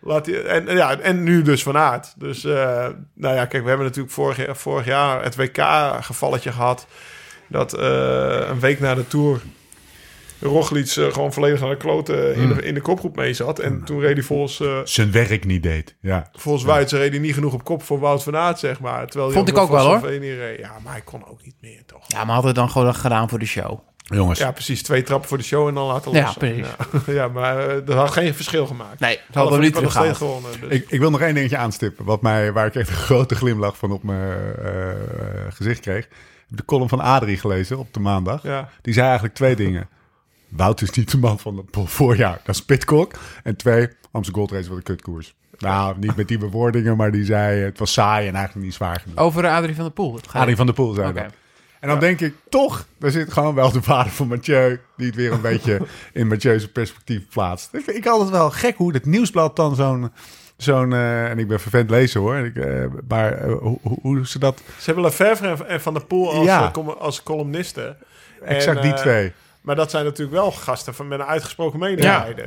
laat hij... En, ja, en nu dus Van Aert. Dus, eh, nou ja, kijk, we hebben natuurlijk vorig jaar, vorig jaar het WK-gevalletje gehad. Dat eh, een week na de Tour... Roglic eh, gewoon volledig naar de kloten in, Hmm. de, in de kopgroep mee zat. En toen reed hij volgens, eh Zijn werk niet deed, ja. volgens Wuits reed hij niet genoeg op kop voor Wout van Aert, zeg maar. Terwijl Vond ik ook wel, hoor. Reed. Ja, maar hij kon ook niet meer, toch? ja, maar had het dan gewoon gedaan voor de show. Jongens, Ja, precies. Twee trappen voor de show en dan laten Ja, lossen. precies. Ja, ja maar eh, dat had geen verschil gemaakt. Nee, ze Hadden hem niet nog steeds teruggehaald. gewonnen. Dus. Ik, ik wil nog één dingetje aanstippen. Wat mij, waar ik echt een grote glimlach van op mijn eh, eh, gezicht kreeg. Ik heb de column van Adrie gelezen op de maandag. Ja. Die zei eigenlijk twee dingen. Wout is niet de man van het voorjaar. Dat is Pitcock. En twee, Amsterdam Gold Race wat een kutkoers. Nou, niet met die bewoordingen, maar die zei het was saai en eigenlijk niet zwaar genoeg. Over Adrie van der Poel. Het Adrie van der Poel zei Oké. dat. En dan denk ik, toch, daar zit gewoon wel de vader van Mathieu... die het weer een beetje in Mathieu's perspectief plaatst. Ik vind ik altijd wel gek hoe het nieuwsblad dan zo'n... zo'n eh, en ik ben vervent lezen hoor, ik, eh, maar eh, hoe, hoe, hoe ze dat... Ze hebben Lefevre en, Van der Poel als, Ja. als columnisten. Exact En, die twee. Maar dat zijn natuurlijk wel gasten van, met een uitgesproken mening.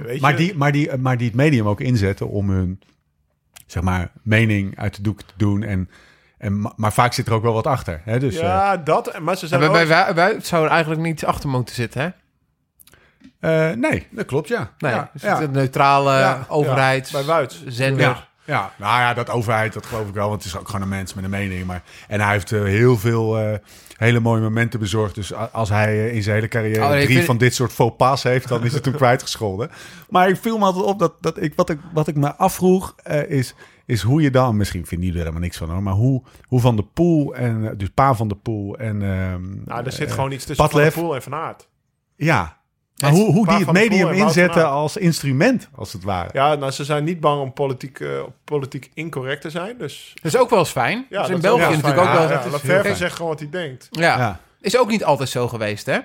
weet Maar je? die, maar, die, maar die het medium ook inzetten om hun zeg maar, mening uit de doek te doen. En, en, ma- maar vaak zit er ook wel wat achter. Hè? Dus, eh, ja, dat. Maar ze zijn Maar bij, ook- zou er eigenlijk niet achter moeten zitten, hè? eh, nee, dat klopt, ja. Nee, ja, dus ja. een neutrale Ja, overheid, ja, bij Wuits. zender. Ja, ja, nou ja, dat overheid, dat geloof ik wel. Want het is ook gewoon een mens met een mening. Maar, en hij heeft eh, heel veel eh, hele mooie momenten bezorgd. Dus als hij eh, in zijn hele carrière Oh, nee, drie vind- van dit soort faux pas heeft... dan is het toen kwijtgescholden. Maar ik viel me altijd op dat, dat ik, wat, ik, wat ik me afvroeg eh, is... is hoe je dan, misschien vinden jullie er helemaal niks van hoor... maar hoe, hoe Van de Poel en... eh, dus Pa van de Poel en... ehm, Nou, er zit gewoon iets tussen Van der Poel en Van Aert. Ja, maar hoe, hoe die het medium inzetten als instrument, als het ware. Ja, nou, ze zijn niet bang om politiek, eh, politiek incorrect te zijn. Dus Dat is ook wel eens fijn. ja, dus in België natuurlijk ook wel... Ja, Ja, zegt gewoon wat hij denkt. Ja. Is ook niet altijd zo geweest, hè?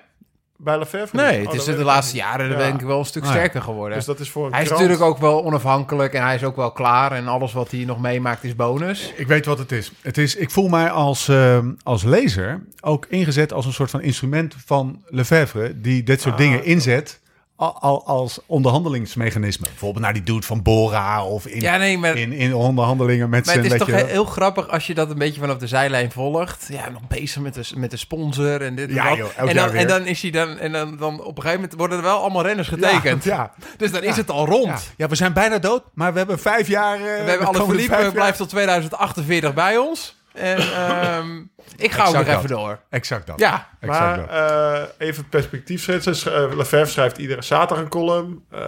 Bij Lefevre Nee, niet. het Oh, is de laatste jaren Ja. ben ik wel een stuk Ah, sterker geworden. Dus dat is voor een hij is krant. natuurlijk ook wel onafhankelijk en hij is ook wel klaar. En alles wat hij nog meemaakt is bonus. Ik weet wat het is. het is ik voel mij als, ehm, als lezer ook ingezet als een soort van instrument van Lefebvre... die dit soort Ah, dingen inzet al, al- als onderhandelingsmechanisme. Bijvoorbeeld naar die dude van Bora of in, Ja, nee, maar, in, in onderhandelingen met maar zijn... het is toch je heel grappig als je dat een beetje vanaf de zijlijn volgt. Ja, nog bezig met de, met de sponsor en dit en Ja, dat. joh, en, dan, en dan is hij dan, en dan, dan op een gegeven moment worden er wel allemaal renners getekend. Ja, Dus dan is het al rond. ja. we zijn bijna dood, maar we hebben vijf jaar... eh, We hebben alle jaar- blijft tot 2048 bij ons. En ehm, ik ga ook nog even door. Exact dat. Ja, Exact Maar dat. eh, even perspectief schetsen. Sch- Lefebvre schrijft iedere zaterdag een column. eh,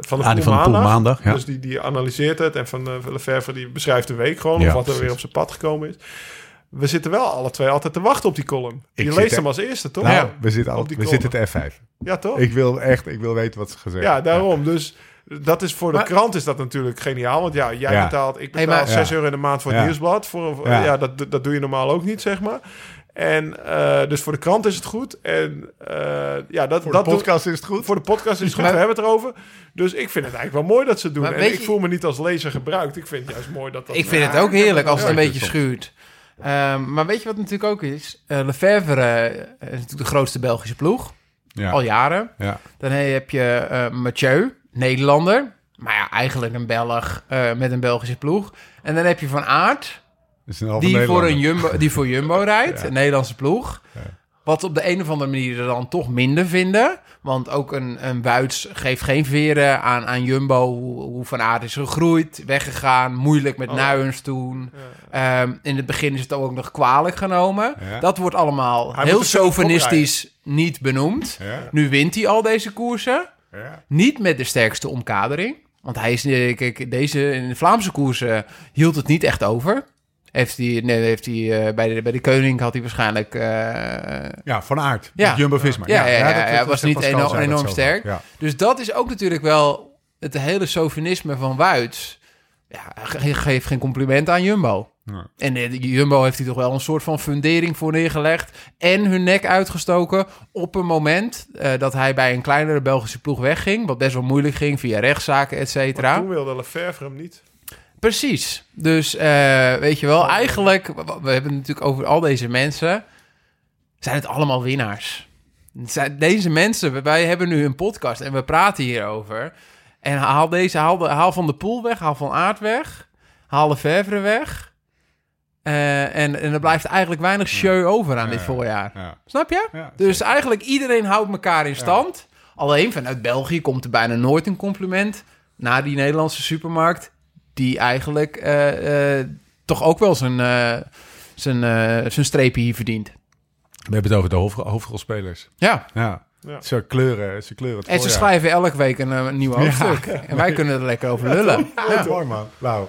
van de Ah, de maandag. maandag, ja. Dus die, die analyseert het. En van uh, Lefebvre die beschrijft de week gewoon. Ja, of wat er precies. weer op zijn pad gekomen is. We zitten wel alle twee altijd te wachten op die column. Ik je leest er- hem als eerste, toch? Nou, ja. we zitten, al, op die we column. zitten te F5. Ja, toch? Ik wil echt, ik wil weten wat ze gezegd ja, daarom. Dus dat is voor de Maar- krant is dat natuurlijk geniaal. Want ja, jij Ja. betaalt, ik Hey, betaal maar- 6 Ja. euro in de maand voor het Ja. nieuwsblad. Voor, Ja. ja. dat, dat doe je normaal ook niet, zeg maar. En eh, dus voor de krant is het goed. En eh, ja, dat, Voor dat de podcast is het goed. voor de podcast is het goed, Maar- we hebben het erover. Dus ik vind het eigenlijk wel mooi dat ze het doen. Maar en ik je- voel me niet als lezer gebruikt. Ik vind het juist mooi dat dat... ik vind het ook heerlijk als het een beetje schuurt. Ehm, maar weet je wat natuurlijk ook is? Eh Lefebvre eh, is natuurlijk de grootste Belgische ploeg. Ja. Al jaren. Ja. Dan heb je eh, Mathieu, Nederlander. Maar ja, eigenlijk een Belg eh, met een Belgische ploeg. En dan heb je Van Aert, Dat is een halve die voor, een. Jumbo, die voor Jumbo rijdt, een Nederlandse ploeg. Wat op de een of andere manier er dan toch minder vinden. Want ook een, een Wuits geeft geen veren aan, aan Jumbo. Hoe, hoe Van Aert is gegroeid, weggegaan. Moeilijk met Nuyens toen. Ehm, in het begin is het ook nog kwalijk genomen. Ja. Dat wordt allemaal Hij heel sovinistisch niet benoemd. Ja. Nu wint hij al deze koersen. Ja. Niet met de sterkste omkadering. Want hij is, eh, kijk, deze in de Vlaamse koersen hield het niet echt over. Heeft hij, nee, heeft hij eh, bij, de, bij de Koning had hij waarschijnlijk. eh, Ja, Van Aert. Ja. Jumbo-Visma. Ja, ja, ja, ja, dat- was niet enorm- zei sterk. dus dat is ook natuurlijk wel het hele sofinisme van Wuits. Ja, ge- geeft geen compliment aan Jumbo. Nee. En eh, de Jumbo heeft hij toch wel een soort van fundering voor neergelegd. En hun nek uitgestoken op een moment eh, dat hij bij een kleinere Belgische ploeg wegging. Wat best wel moeilijk ging via rechtszaken, et cetera. Toen wilde Lefevre hem niet. Precies. Dus eh, weet je wel, eigenlijk, we hebben het natuurlijk over al deze mensen, zijn het allemaal winnaars. Het zijn- Deze mensen, wij hebben nu een podcast en we praten hierover. En haal deze, haal, de, haal van de Poel weg, haal van Aard weg, haal de Vervre weg. Eh, en, en er blijft eigenlijk weinig show over aan dit voorjaar. Ja. Snap je? Ja, dus eigenlijk iedereen houdt elkaar in stand. Alleen vanuit België komt er bijna nooit een compliment naar die Nederlandse supermarkt. Die eigenlijk eh, eh, toch ook wel zijn, eh, zijn, eh, zijn streepje hier verdient. We hebben het over de hoofd, hoofdrolspelers. Ja, Ja. Ja. Ze kleuren, ze kleuren het en ze schrijven elke week een, eh, nieuw hoofdstuk. En wij kunnen er lekker over lullen. Ja, mooi man. Nou,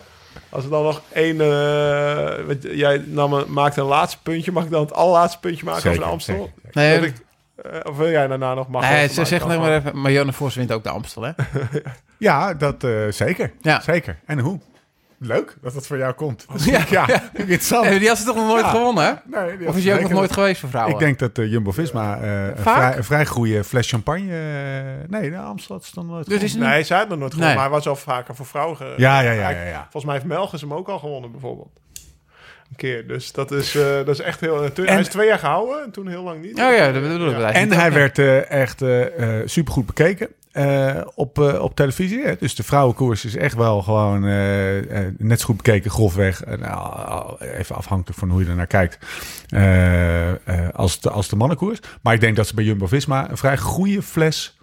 Als er dan nog één... eh, jij nam een, maakte een laatste puntje. Mag ik dan het allerlaatste puntje maken Zeker, over de Amstel? zeker. Nee, ik, eh, of wil jij daarna nog... Mag nee, even ze zegt nog maar even, Marianne Vos wint ook de Amstel, hè? ja, dat eh, zeker. Ja. Zeker. En hoe? Leuk dat dat voor jou komt. Ja. ja, ja. interessant. Eh, Die had ze toch nog nooit Ja. gewonnen, hè? Nee, die Of is die ook nog nooit geweest voor vrouwen? Ik denk dat de Jumbo-Visma eh, een, Vaak? vrij, een vrij goede fles champagne... eh, nee, de Amsterdam is dan nooit Dus is. Nee, zij had nog nooit gewonnen. Nee. Maar hij was al vaker voor vrouwen. Ja, ja, ja, ja, ja. Volgens mij heeft Melges hem ook al gewonnen, bijvoorbeeld. Een keer. Dus dat is, eh, dat is echt heel... toen- hij is twee jaar gehouden en toen heel lang niet. Oh ja, dat bedoel ik. En hij werd eh, echt eh, eh, supergoed bekeken eh, op, eh, op televisie. Hè. Dus de vrouwenkoers is echt wel gewoon eh, net zo goed bekeken, grofweg. Nou, even afhankelijk van hoe je er naar kijkt. als, de, als de mannenkoers. Maar ik denk dat ze bij Jumbo-Visma een vrij goede fles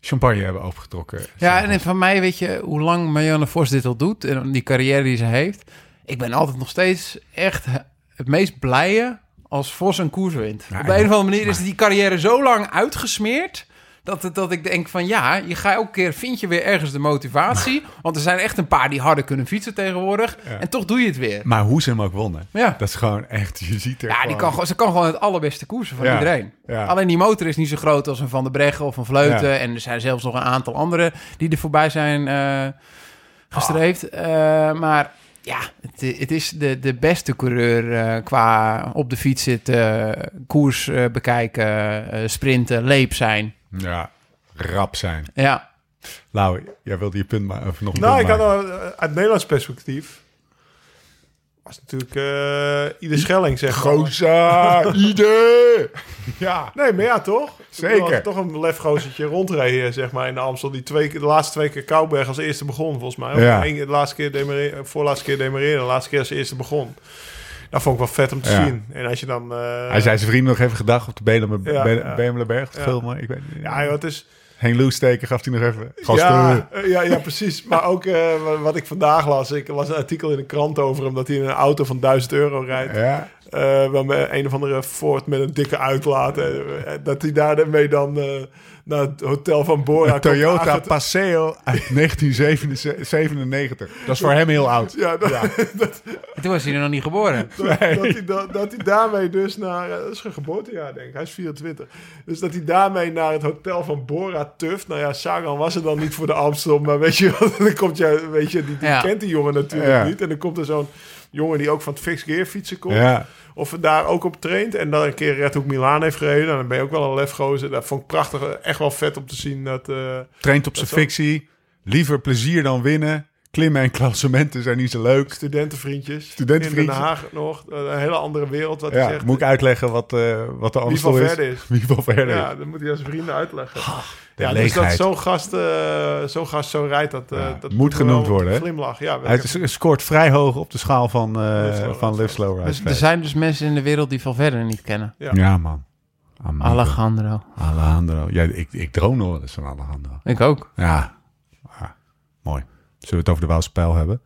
champagne hebben opengetrokken. Ja, en van mij weet je hoe lang Marianne Vos dit al doet en die carrière die ze heeft. Ik ben altijd nog steeds echt het meest blije als Vos een koers wint. Ja, Op de en- een of andere manier is die carrière zo lang uitgesmeerd. Dat, dat ik denk van ja, je gaat elke keer vind je weer ergens de motivatie. Want er zijn echt een paar die harder kunnen fietsen tegenwoordig. Ja. En toch doe je het weer. Maar hoe ze hem ook wonnen. Ja. Dat is gewoon echt, je ziet er Ja, die kan, gewoon- ze kan gewoon het allerbeste koersen van Ja. iedereen. Ja. Alleen die motor is niet zo groot als een Van der Breggen of een Vleuten. En er zijn zelfs nog een aantal andere die er voorbij zijn eh, gestreefd. Ah. Eh, maar ja, het, het is de, de beste coureur eh, qua op de fiets zitten, koers bekijken, sprinten, leep zijn. Ja, rap zijn. Ja, Lau, jij wilde je punt maar of nog een Nou, ik had eh, uit Nederlands perspectief... was natuurlijk eh ieder Schelling, zeg maar. Goza, idee! Ja, Nee, maar ja, toch? Zeker. Er toch een lefgozertje rondreed, zeg maar, in de Amstel. Die twee, de laatste twee keer Kouberg als eerste begon, volgens mij. Of Ja. de laatste keer demareren, voorlaatste keer demareren, de laatste keer als eerste begon. Dat vond ik wel vet om te Ja. zien. En als je dan... eh, Hij zei zijn vrienden nog even gedag op de Bemeler- Ja, Be- ja. Bemelerberg te filmen. Ik weet niet. Ja, joh, het is... Geen loose steken gaf hij nog even. Ja, eh, ja, ja, precies. Maar ook eh, wa- wat ik vandaag las. Ik las een artikel in de krant over hem... dat hij in een auto van 1000 euro rijdt. Ja. Waarmee een of andere Ford met een dikke uitlaat. dat hij daarmee dan naar het hotel van Bora Een Toyota aanget- Paseo uit 1997. Dat is voor hem heel oud. Ja, dat, dat, en toen was hij er nog niet geboren. dat, dat, hij, dat, dat hij daarmee dus naar... eh, Dat is zijn geboortejaar, denk ik. Hij is 24. Dus dat hij daarmee naar het hotel van Bora tuft. Nou ja, Sagan was er dan niet voor de Amstel. Maar weet je? Dan komt je, weet je, die, die Ja. kent die jongen natuurlijk Ja. niet. En dan komt er zo'n jongen die ook van het fixed gear fietsen komt. Ja. Of daar ook op traint. En dan een keer Red Hook Milaan heeft gereden. Nou, dan ben je ook wel een lefgozer. Dat vond ik prachtig. Echt wel vet om te zien dat... eh, Traint op zijn fictie. Liever plezier dan winnen. Klimmen en klassementen zijn niet zo leuk. Studentenvriendjes. Studentenvriendjes. In Den Haag nog. Een hele andere wereld wat Ja, zegt. moet ik uitleggen wat, eh wat de Wie Amstel van is? verder is. Wie van verder Ja, is. dan moet hij aan zijn vrienden uitleggen. de ja, dus dat zo'n gast, eh, zo'n gast zo rijdt, dat, eh, Ja, dat moet genoemd worden, hè? Glimlach, ja. Hij scoort vrij hoog op de schaal van, eh Live Slow van Live Slow Ride Dus er zijn dus mensen in de wereld die Valverde niet kennen. Ja. Ja, man. Amigo. Alejandro. Alejandro. Ja, ik, ik droom nog wel eens van Alejandro. Ik ook. Ja. Ah, mooi. Zullen we het over de Waalse Pijl hebben?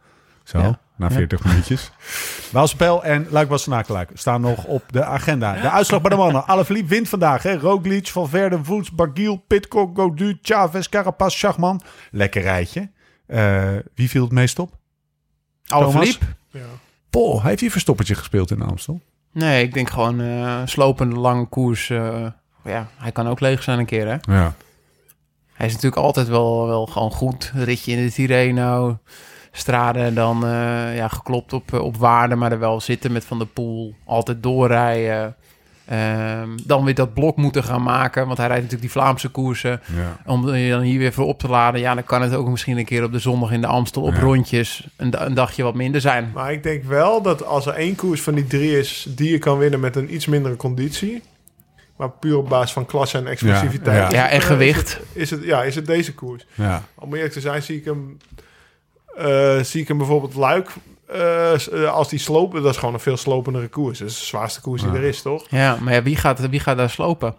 Zo, Ja. na Ja. 40 minuutjes. Waalse Pijl en Luik Bastenakeluik staan nog op de agenda. De uitslag bij de mannen. Alaphilippe wint vandaag. Hè? Roglic, Valverde, Voets, Bargiel, Pitcock, Godu, Chavez, Carapaz, Schachman. Lekker rijtje. Eh, wie viel het meest op? Alaphilippe? Ja. Paul, heeft hij verstoppertje gespeeld in Amstel? Nee, ik denk gewoon eh, slopende lange koers. eh, ja, hij kan ook leeg zijn een keer, hè? Ja. Hij is natuurlijk altijd wel, wel gewoon goed. Ritje in de Tirreno. Strade dan eh, ja, geklopt op, eh, op waarde, maar er wel zitten met Van der Poel. Altijd doorrijden. Ehm, dan weer dat blok moeten gaan maken, want hij rijdt natuurlijk die Vlaamse koersen. ja. Om je dan hier weer voor op te laden. Ja, dan kan het ook misschien een keer op de zondag in de Amstel op Ja. rondjes een, een dagje wat minder zijn. Maar ik denk wel dat als er één koers van die drie is die je kan winnen met een iets mindere conditie, maar puur op basis van klasse en explosiviteit. Ja, is ja, het, en eh, gewicht. Is het, is het, ja, is het deze koers? ja. Om eerlijk te zijn, zie ik hem, eh, zie ik hem bijvoorbeeld Luik. eh, als die slopen, dat is gewoon een veel slopendere koers. Dat is de zwaarste koers die er is, toch? Ja, maar ja, wie, gaat, wie gaat daar slopen?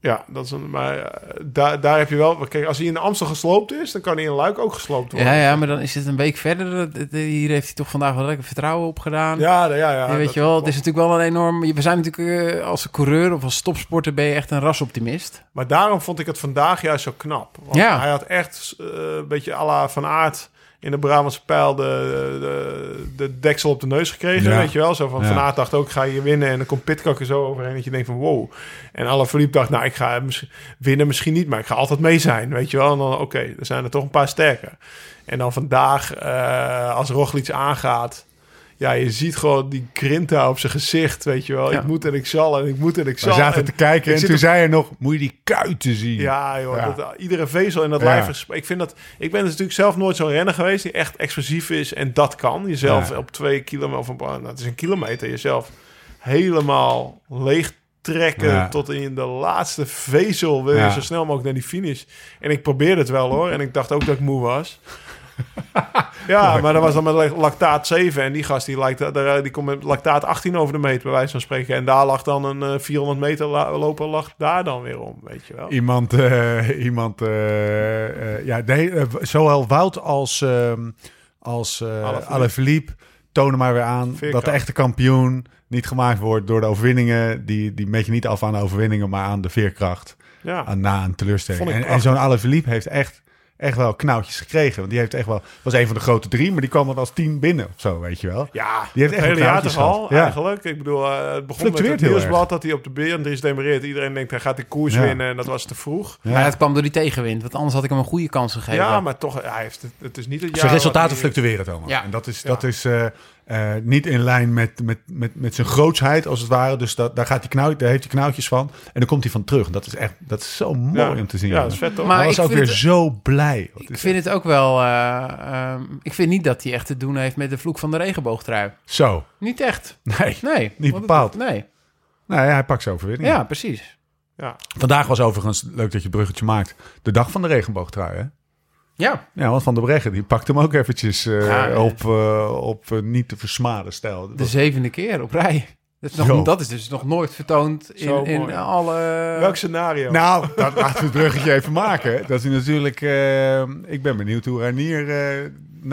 Ja, dat is een, maar eh, daar, daar heb je wel. Kijk, als hij in de Amstel gesloopt is, dan kan hij in Luik ook gesloopt worden. Ja, ja, maar dan is het een week verder. Hier heeft hij toch vandaag wel lekker vertrouwen op gedaan. ja, ja, ja, weet je wel, het is natuurlijk wel een enorm... We zijn natuurlijk eh, als coureur of als topsporter ben je echt een rasoptimist. Maar daarom vond ik het vandaag juist zo knap. Want Ja. hij had echt eh, een beetje à la Van Aert in de Brabantse pijl de, de, de deksel op de neus gekregen. Ja. Weet je wel? Zo van Ja. Dacht ook, ga je winnen. En dan komt Pitcock er zo overheen dat je denkt van wow. En Alaphilippe dacht, nou ik ga misschien, winnen misschien niet, maar ik ga altijd mee zijn. Weet je wel? En dan oké, er zijn er toch een paar sterker. En dan vandaag, eh, als Roglic aangaat... Ja, je ziet gewoon die grinta op zijn gezicht, weet je wel. Ja. Ik moet en ik zal en ik moet en ik zal. We zaten En- te kijken en toen op- zei hij nog... Moet je die kuiten zien? ja, joh, Ja. Dat, iedere vezel in dat lijf. Ik vind dat. Ik ben dus natuurlijk zelf nooit zo'n renner geweest die echt explosief is en dat kan. Jezelf op twee kilometer of nou, het is een kilometer jezelf helemaal leeg trekken Ja. tot in de laatste vezel wil je Ja. zo snel mogelijk naar die finish. En ik probeerde het wel hoor en ik dacht ook dat ik moe was. ja, maar dat was dan met lactaat 7 en die gast die, lijkt, daar- die komt met lactaat 18 over de meter bij wijze van spreken. En daar lag dan een eh, 400 meter la- lopen lag daar dan weer om, weet je wel. Iemand, eh, iemand eh, eh, ja, nee, eh, zowel Wout als, ehm als eh Alaphilippe. Tonen maar weer aan dat de echte kampioen niet gemaakt wordt door de overwinningen. Die, die meet je niet af aan de overwinningen, maar aan de veerkracht. Ja. Aan, na een teleurstelling. En, en zo'n Alaphilippe heeft echt, echt wel knoutjes gekregen. Want die heeft echt wel, was een van de grote drie, maar die kwam er als tien binnen of zo, weet je wel. Ja, Die heeft het echt hele een jaar toch al. Ja. eigenlijk. Ik bedoel, eh, het begon met Fluctueert het heel nieuwsblad dat hij op de Beatrice demereert. Iedereen denkt, hij gaat de koers Ja. winnen en dat was te vroeg. Ja. Maar het kwam door die tegenwind, want anders had ik hem een goede kans gegeven. Ja, maar toch, hij heeft het, het is niet het jaar... Zijn resultaten fluctueren, Thomas. Ja. En dat is, Ja. dat is eh, eh, niet in lijn met, met, met, met zijn grootsheid, als het ware. Dus dat, daar, gaat die knauw, daar heeft hij knauwtjes van. En dan komt hij van terug. En dat is echt dat is zo mooi Ja. om te zien. Ja, dat is vet toch? Maar hij was ik ook weer het- zo blij. Wat Ik vind het ook wel... eh, ehm, ik vind niet dat hij echt te doen heeft met de vloek van de regenboogtrui. Zo. Niet echt. Nee. Nee. Niet bepaald. het- nee. nee, hij pakt zijn overwinning. Ja, precies. Ja. Vandaag was overigens, leuk dat je het bruggetje maakt, de dag van de regenboogtrui. Hè? Ja. Ja, want Van der Breggen, die pakt hem ook eventjes eh, Ja, op, eh, op eh, niet te versmaden stijl. De zevende keer op rij. Dat is, nog, dat is dus nog nooit vertoond in, in alle... Welk scenario? Nou, dat, laten we het bruggetje even maken. Dat is natuurlijk... eh, ik ben benieuwd hoe Ranier...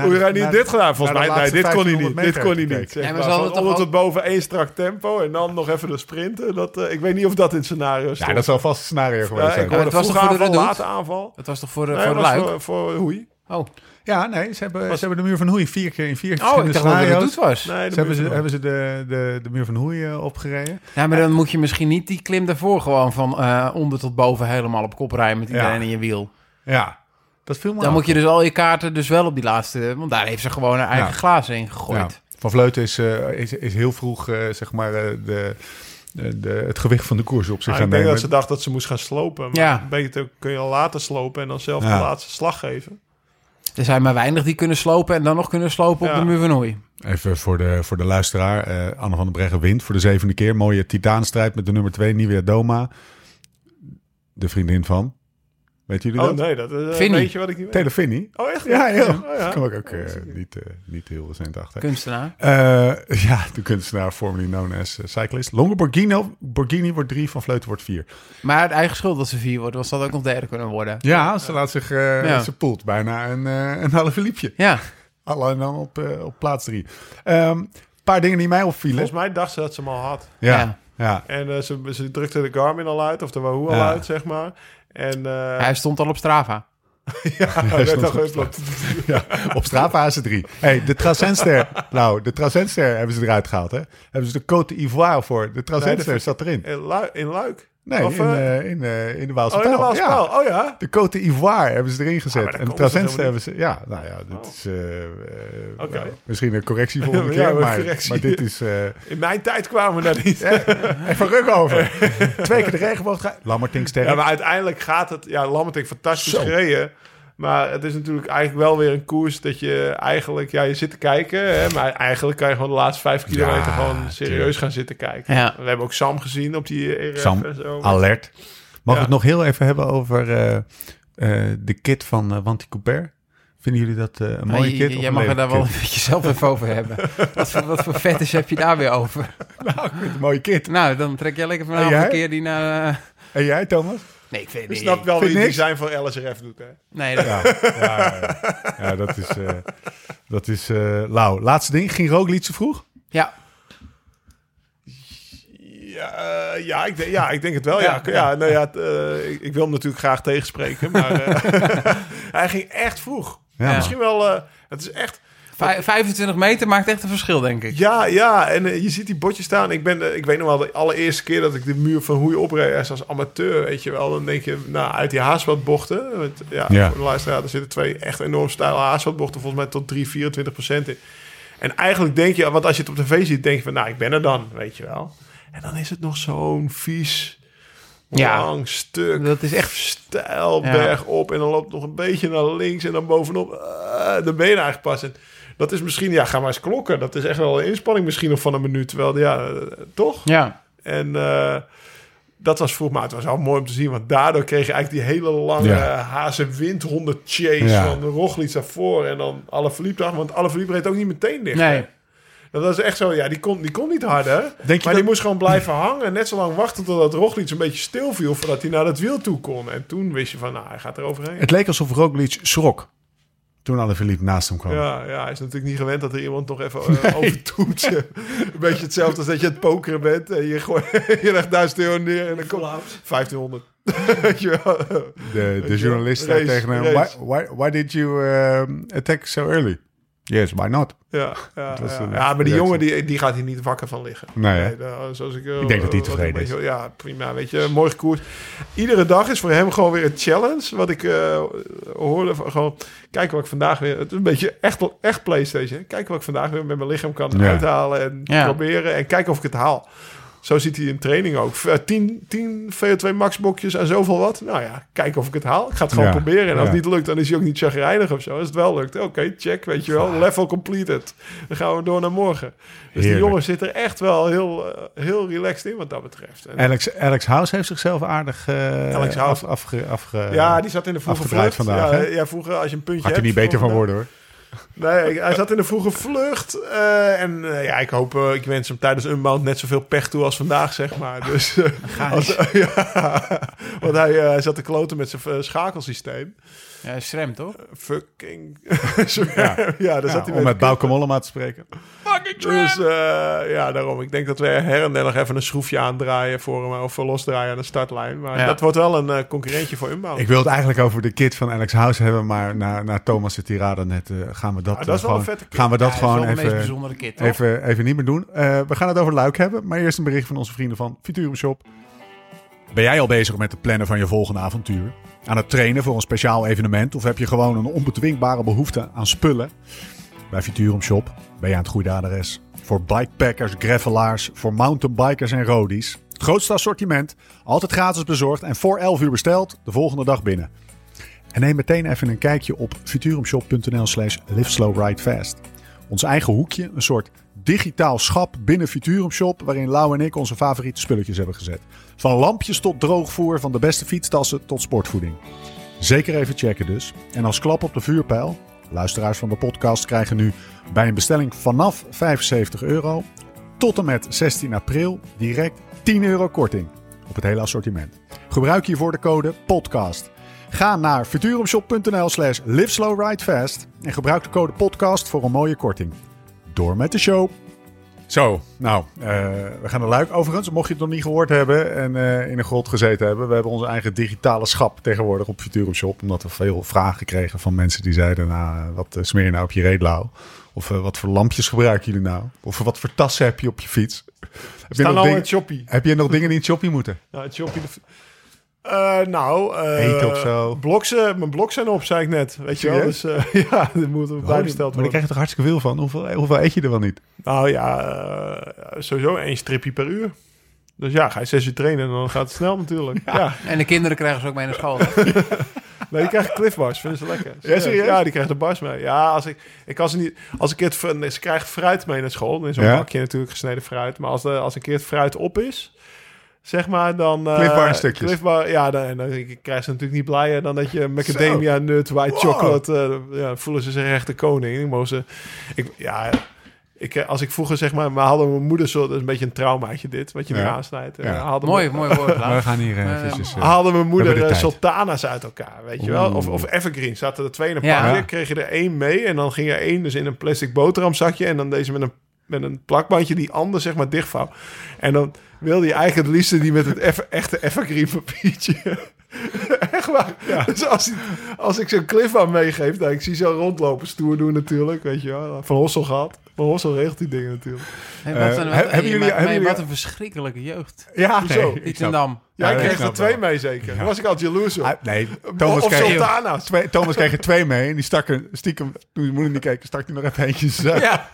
Hoe de- hij niet dit gedaan? Volgens mij, nee, dit kon hij niet. 1500 Dit kon hij niet. Zeg maar van onder tot boven één strak tempo en dan nog even de sprinten. Dat, eh, ik weet niet of dat in het scenario stond. Ja, dat zal vast een scenario geweest Ja, zijn. ik hoorde het was toch voor de late aanval. Het was toch voor, de Nee, voor dat was Luik? voor, voor Hoei. Oh. Ja, nee, ze hebben, ze hebben de muur van Hoei vier keer in vier oh, ik verschillende dacht dat het scenario's. doet was. Nee, Ze hebben, ze, hebben ze de, de, de muur van Hoei eh, opgereden. Ja, maar dan moet je misschien niet die klim daarvoor gewoon van eh, onder tot boven helemaal op kop rijden met iedereen Ja. in je wiel. Ja, dat viel me Dan moet je dus al je kaarten dus wel op die laatste, want daar heeft ze gewoon haar eigen Ja. glazen in Ja. gegooid. Van Vleuten is, eh, is, is heel vroeg eh, zeg maar, eh, de, de, de, het gewicht van de koers op zich Nou, gaan ik denk nemen. dat ze dacht dat ze moest gaan slopen. Maar Ja. beter kun je al later slopen en dan zelf Ja. de laatste slag geven. Er zijn maar weinig die kunnen slopen en dan nog kunnen slopen Ja. op de muur van Hoei. Even voor de, voor de luisteraar. eh, Anne van der Breggen wint voor de zevende keer. Mooie titaanstrijd met de nummer 2, Nivea Doma. De vriendin van. Weet jullie Oh dat? nee, dat is een Finny. beetje wat ik niet weet. Telefinny. Oh echt? Ja, heel. Oh, ja. Daar kom ik ook eh, niet, eh, niet heel recent achter. Kunstenaar. Eh, ja, de kunstenaar formerly known as eh, cyclist. Longe Borghini, Borghini wordt drie, Van Vleuten wordt vier. Maar het eigen schuld dat ze vier wordt, was dat ook nog derde kunnen worden. Ja, ze laat zich, eh, Ja. ze poelt bijna een, eh, een halve liepje. Ja, Alle dan op, eh, op plaats drie. Een paar dingen die mij opvielen. Volgens mij dacht ze dat ze hem al had. Ja, Ja. ja. En eh, ze, ze drukte de Garmin al uit, of de Wahoo al Ja. uit, zeg maar. En eh hij stond al op Strava. ja, hij werd al op geüpload. ja, op Strava is het drie. Hey, de Tracentster. nou, de Tracentster hebben ze eruit gehaald, hè? Hebben ze de Côte d'Ivoire voor. De Nee, de- zat erin. In, Lu- in Luik. Nee, Of, in, eh, eh, in, eh, in de Waalse oh, in de. Waalse Ja. Oh ja? De Côte d'Ivoire hebben ze erin gezet. daar en Tracentster helemaal hebben ze... Ja, nou ja, is... eh, eh, Oké. nou, misschien een correctie volgende Ja, keer, een maar, dit is... In mijn tijd kwamen we daar niet. even ruk over. Twee keer de regenboog. ge- Lammertink sterk. Ja, maar uiteindelijk gaat het... Ja, Lammerting fantastisch Zo. gereden. Maar het is natuurlijk eigenlijk wel weer een koers dat je eigenlijk... Ja, je zit te kijken. Hè, maar eigenlijk kan je gewoon de laatste vijf kilometer Ja, gewoon serieus tuurlijk. gaan zitten kijken. Ja. We hebben ook Sam gezien op die ERF Sam, en zo. alert. Mag Ja. ik het nog heel even hebben over eh, eh, de kit van eh Wanty Coupert? Vinden jullie dat eh, een Maar mooie kit? jij mag er daar wel een beetje zelf even over hebben. Wat voor, wat voor vettes heb je daar weer over? Nou, ik vind het een mooie kit. Nou, dan trek jij lekker vanavond een keer die naar... En jij, Thomas? Nee, ik weet Je niet. snapt wel Vind wie het niks? design voor LSRF doet, hè? Nee, dat, Ja, ja, ja. ja dat is, eh dat is eh lauw. Laatste ding, ging Roglic te vroeg? ja. Ja, eh, ja, ik denk, ja, ik denk het wel. Ja, Ja, ja, nou ja, het, eh, ik, ik wil hem natuurlijk graag tegenspreken, maar eh, hij ging echt vroeg. Ja. Misschien wel, eh, het is echt... Vij- 25 meter maakt echt een verschil, denk ik. Ja, ja, en eh, je ziet die botjes staan. Ik, ben, eh, ik weet nog wel de allereerste keer dat ik de muur van Hoei opreed als- als amateur, weet je wel. Dan denk je, nou, uit die haaswadbochten. Want, ja, Ja. voor de luisteraar, er zitten twee echt enorm stijle haaswadbochten, volgens mij tot 3, 24 procent in. En eigenlijk denk je, want als je het op tv ziet, denk je van, nou, ik ben er dan, weet je wel. En dan is het nog zo'n vies, Ja. lang stuk. Dat is echt... stijl Ja. berg op en dan loopt nog een beetje naar links en dan bovenop. Uh, dan ben je eigenlijk pas. En dat is misschien, ja, ga maar eens klokken. Dat is echt wel een inspanning misschien nog van een minuut. Terwijl, ja, toch? Ja. En eh, dat was vroeg, maar het was wel mooi om te zien. Want daardoor kreeg je eigenlijk die hele lange Ja. chase Ja. van Roglic daarvoor. En dan alle verliep want alle verliep reed ook niet meteen dicht. Nee. Dat was echt zo, ja, die kon, die kon niet harder. Denk je maar dat- die moest gewoon blijven hangen. Net zo lang wachten totdat Roglic een beetje stil viel... voordat hij naar het wiel toe kon. En toen wist je van, nou, hij gaat er overheen. Het leek alsof Roglic schrok toen Alaphilippe naast hem kwam. Ja, ja, hij is natuurlijk niet gewend dat er iemand nog even uh, overtoet. een beetje hetzelfde als dat je het pokeren bent. En je, gooit, je legt 1000 euro neer en dan komt 1500. Weet je wel. De, de journalist zei tegen hem, why, why, why did you um, attack so early? Yes, why not? Ja, ja, was ja. maar die jongen die, die gaat hier niet wakker van liggen. Nee, daar- zoals ik, eh, Ik denk dat hij tevreden beetje- Ja, prima. Weet je, mooi koers. Iedere dag is voor hem gewoon weer een challenge. Wat ik eh, hoorde van gewoon... Kijken wat ik vandaag weer... Het is een beetje echt, echt Playstation. hè. Kijken wat ik vandaag weer met mijn lichaam kan uithalen. En proberen. En kijken of ik het haal. Zo ziet hij in training ook. Eh, 10, 10 VO2 max bokjes en zoveel wat. Nou ja, kijken of ik het haal. Ik ga het gewoon Ja. proberen. En als Ja. het niet lukt, dan is hij ook niet chagrijnig of zo. Als het wel lukt, oké, check, weet je wel. Level completed. Dan gaan we door naar morgen. Dus die jongen zit er echt wel heel, eh, heel relaxed in wat dat betreft. En, Alex, Alex House heeft zichzelf aardig uh, Alex House. af, afge, afge, ja, die zat in de vroege vlucht. vandaag, ja, vroeger als je een puntje er hebt niet beter van worden hoor. Nee, hij zat in de vroege vlucht. eh, en eh, ja, ik hoop, eh, ik wens hem tijdens Unbound net zoveel pech toe als vandaag, zeg maar. Dus, eh, als, ja, want hij, zat te kloten met zijn schakelsysteem. Ja, Srem, toch? Fucking. ja, ja, daar Ja, zat hij om met te Bauke Mollema te spreken. Dus eh, ja, daarom. Ik denk dat we her en der nog even een schroefje aandraaien voor hem. Of losdraaien aan de startlijn. Maar Ja. dat wordt wel een eh, concurrentje voor Unbound. Ik wil het eigenlijk over de kit van Alex House hebben, maar na, na Thomas' tirade net eh, gaan we dat, Ah, dat is eh, wel een gewoon, vette gaan we dat Ja, is wel gewoon de meest even, bijzondere kit, toch? even, even niet meer doen. Eh, we gaan het over Luik hebben, maar eerst een bericht van onze vrienden van Futurum Shop. Ben jij al bezig met het plannen van je volgende avontuur? Aan het trainen voor een speciaal evenement? Of heb je gewoon een onbedwingbare behoefte aan spullen? Bij Futurum Shop ben je aan het goede adres. Voor bikepackers, gravelaars, voor mountainbikers en roadies. Het grootste assortiment, altijd gratis bezorgd en voor 11 uur besteld, de volgende dag binnen. En neem meteen even een kijkje op futurumshop.nl slash. Ons eigen hoekje, een soort digitaal schap binnen Futurum Shop... waarin Lau en ik onze favoriete spulletjes hebben gezet. Van lampjes tot droogvoer, van de beste fietstassen tot sportvoeding. Zeker even checken dus. En als klap op de vuurpijl... luisteraars van de podcast krijgen nu bij een bestelling vanaf 75 euro... tot en met 16 april direct 10 euro korting op het hele assortiment. Gebruik hiervoor de code PODCAST. Ga naar futurumshop.nl slash liveslowridefast en gebruik de code PODCAST voor een mooie korting. Door met de show. Zo, nou, eh, we gaan naar Luik. Overigens, mocht je het nog niet gehoord hebben en eh, in een grot gezeten hebben, we hebben onze eigen digitale schap tegenwoordig op Futurum Shop. Omdat we veel vragen kregen van mensen die zeiden, nou, wat eh, smeer je nou op je reetlauw? Of wat voor lampjes gebruiken jullie nou? Of wat voor tassen heb je op je fiets? Heb je, nog, al dingen- heb je nog dingen die in het shoppie moeten? Het shoppie. de- Eh, nou, eh, Eten of zo. Bloksen, mijn blok zijn op, zei ik net. Weet je wel? Dus eh, ja, dat moet er bijbesteld maar daar worden. krijg je toch hartstikke veel van? Hoeveel, hoeveel eet je er wel niet? Nou ja, sowieso één stripje per uur. Dus ja, ga je zes uur trainen, dan gaat het snel natuurlijk. Ja, En de kinderen krijgen ze ook mee naar school. nee, die krijgen Cliff Bars, vinden ze lekker. Ja, serieus? Ja, die krijgen de bars mee. Ja, als ik, ik kan ze niet, als ik het, ze krijgen fruit mee naar school. Dan is zo'n Ja? bakje natuurlijk gesneden fruit. Maar als, de, als een keer het fruit op is, zeg maar, dan... eh, Cliff Bar stukjes. Cliff Bar, ja, dan, dan krijgen ze natuurlijk niet blijer dan dat je macadamia nut, white chocolate, eh, ja, voelen ze zich echt de koning. Ik ze, ik, ja... Ik, eh, als ik vroeger zeg maar, we hadden mijn moeder zo, dat is een beetje een traumaatje dit, wat je Ja. nu aansnijdt. Ja. mooi, mooi woord. We gaan hier uh, eventjes... eh, haalde mijn We moeder sultana's uit elkaar, weet je wel? Of, of evergreen. Zaten er twee in een Ja. pakje, kreeg je er één mee... en dan ging er één dus in een plastic boterhamzakje... en dan deze met een, met een plakbandje die ander zeg maar dichtvouw. En dan wilde je eigenlijk het liefste die met het eff- echte evergreen papiertje... Echt waar. Dus als, die- als ik zo'n cliff aan meegeef... Nou, ik zie zo rondlopen, stoer doen natuurlijk, weet je wel. Van Hossel gehad. Van Hossel regelt die dingen natuurlijk. Hey, wat Eh, een, hebben wat, jullie- maar- hebben maar jullie- wat een verschrikkelijke jeugd. ja, nee, ik Iets snap- in Dam. Jij Ja, ik kreeg er twee wel. mee zeker. Was ik altijd jaloers op. Ah, nee, Thomas of kreeg, twee, Thomas kreeg er twee mee en die stak er stiekem, toen je moeder niet keek, stak hij nog even eentje in zijn zak. Ja.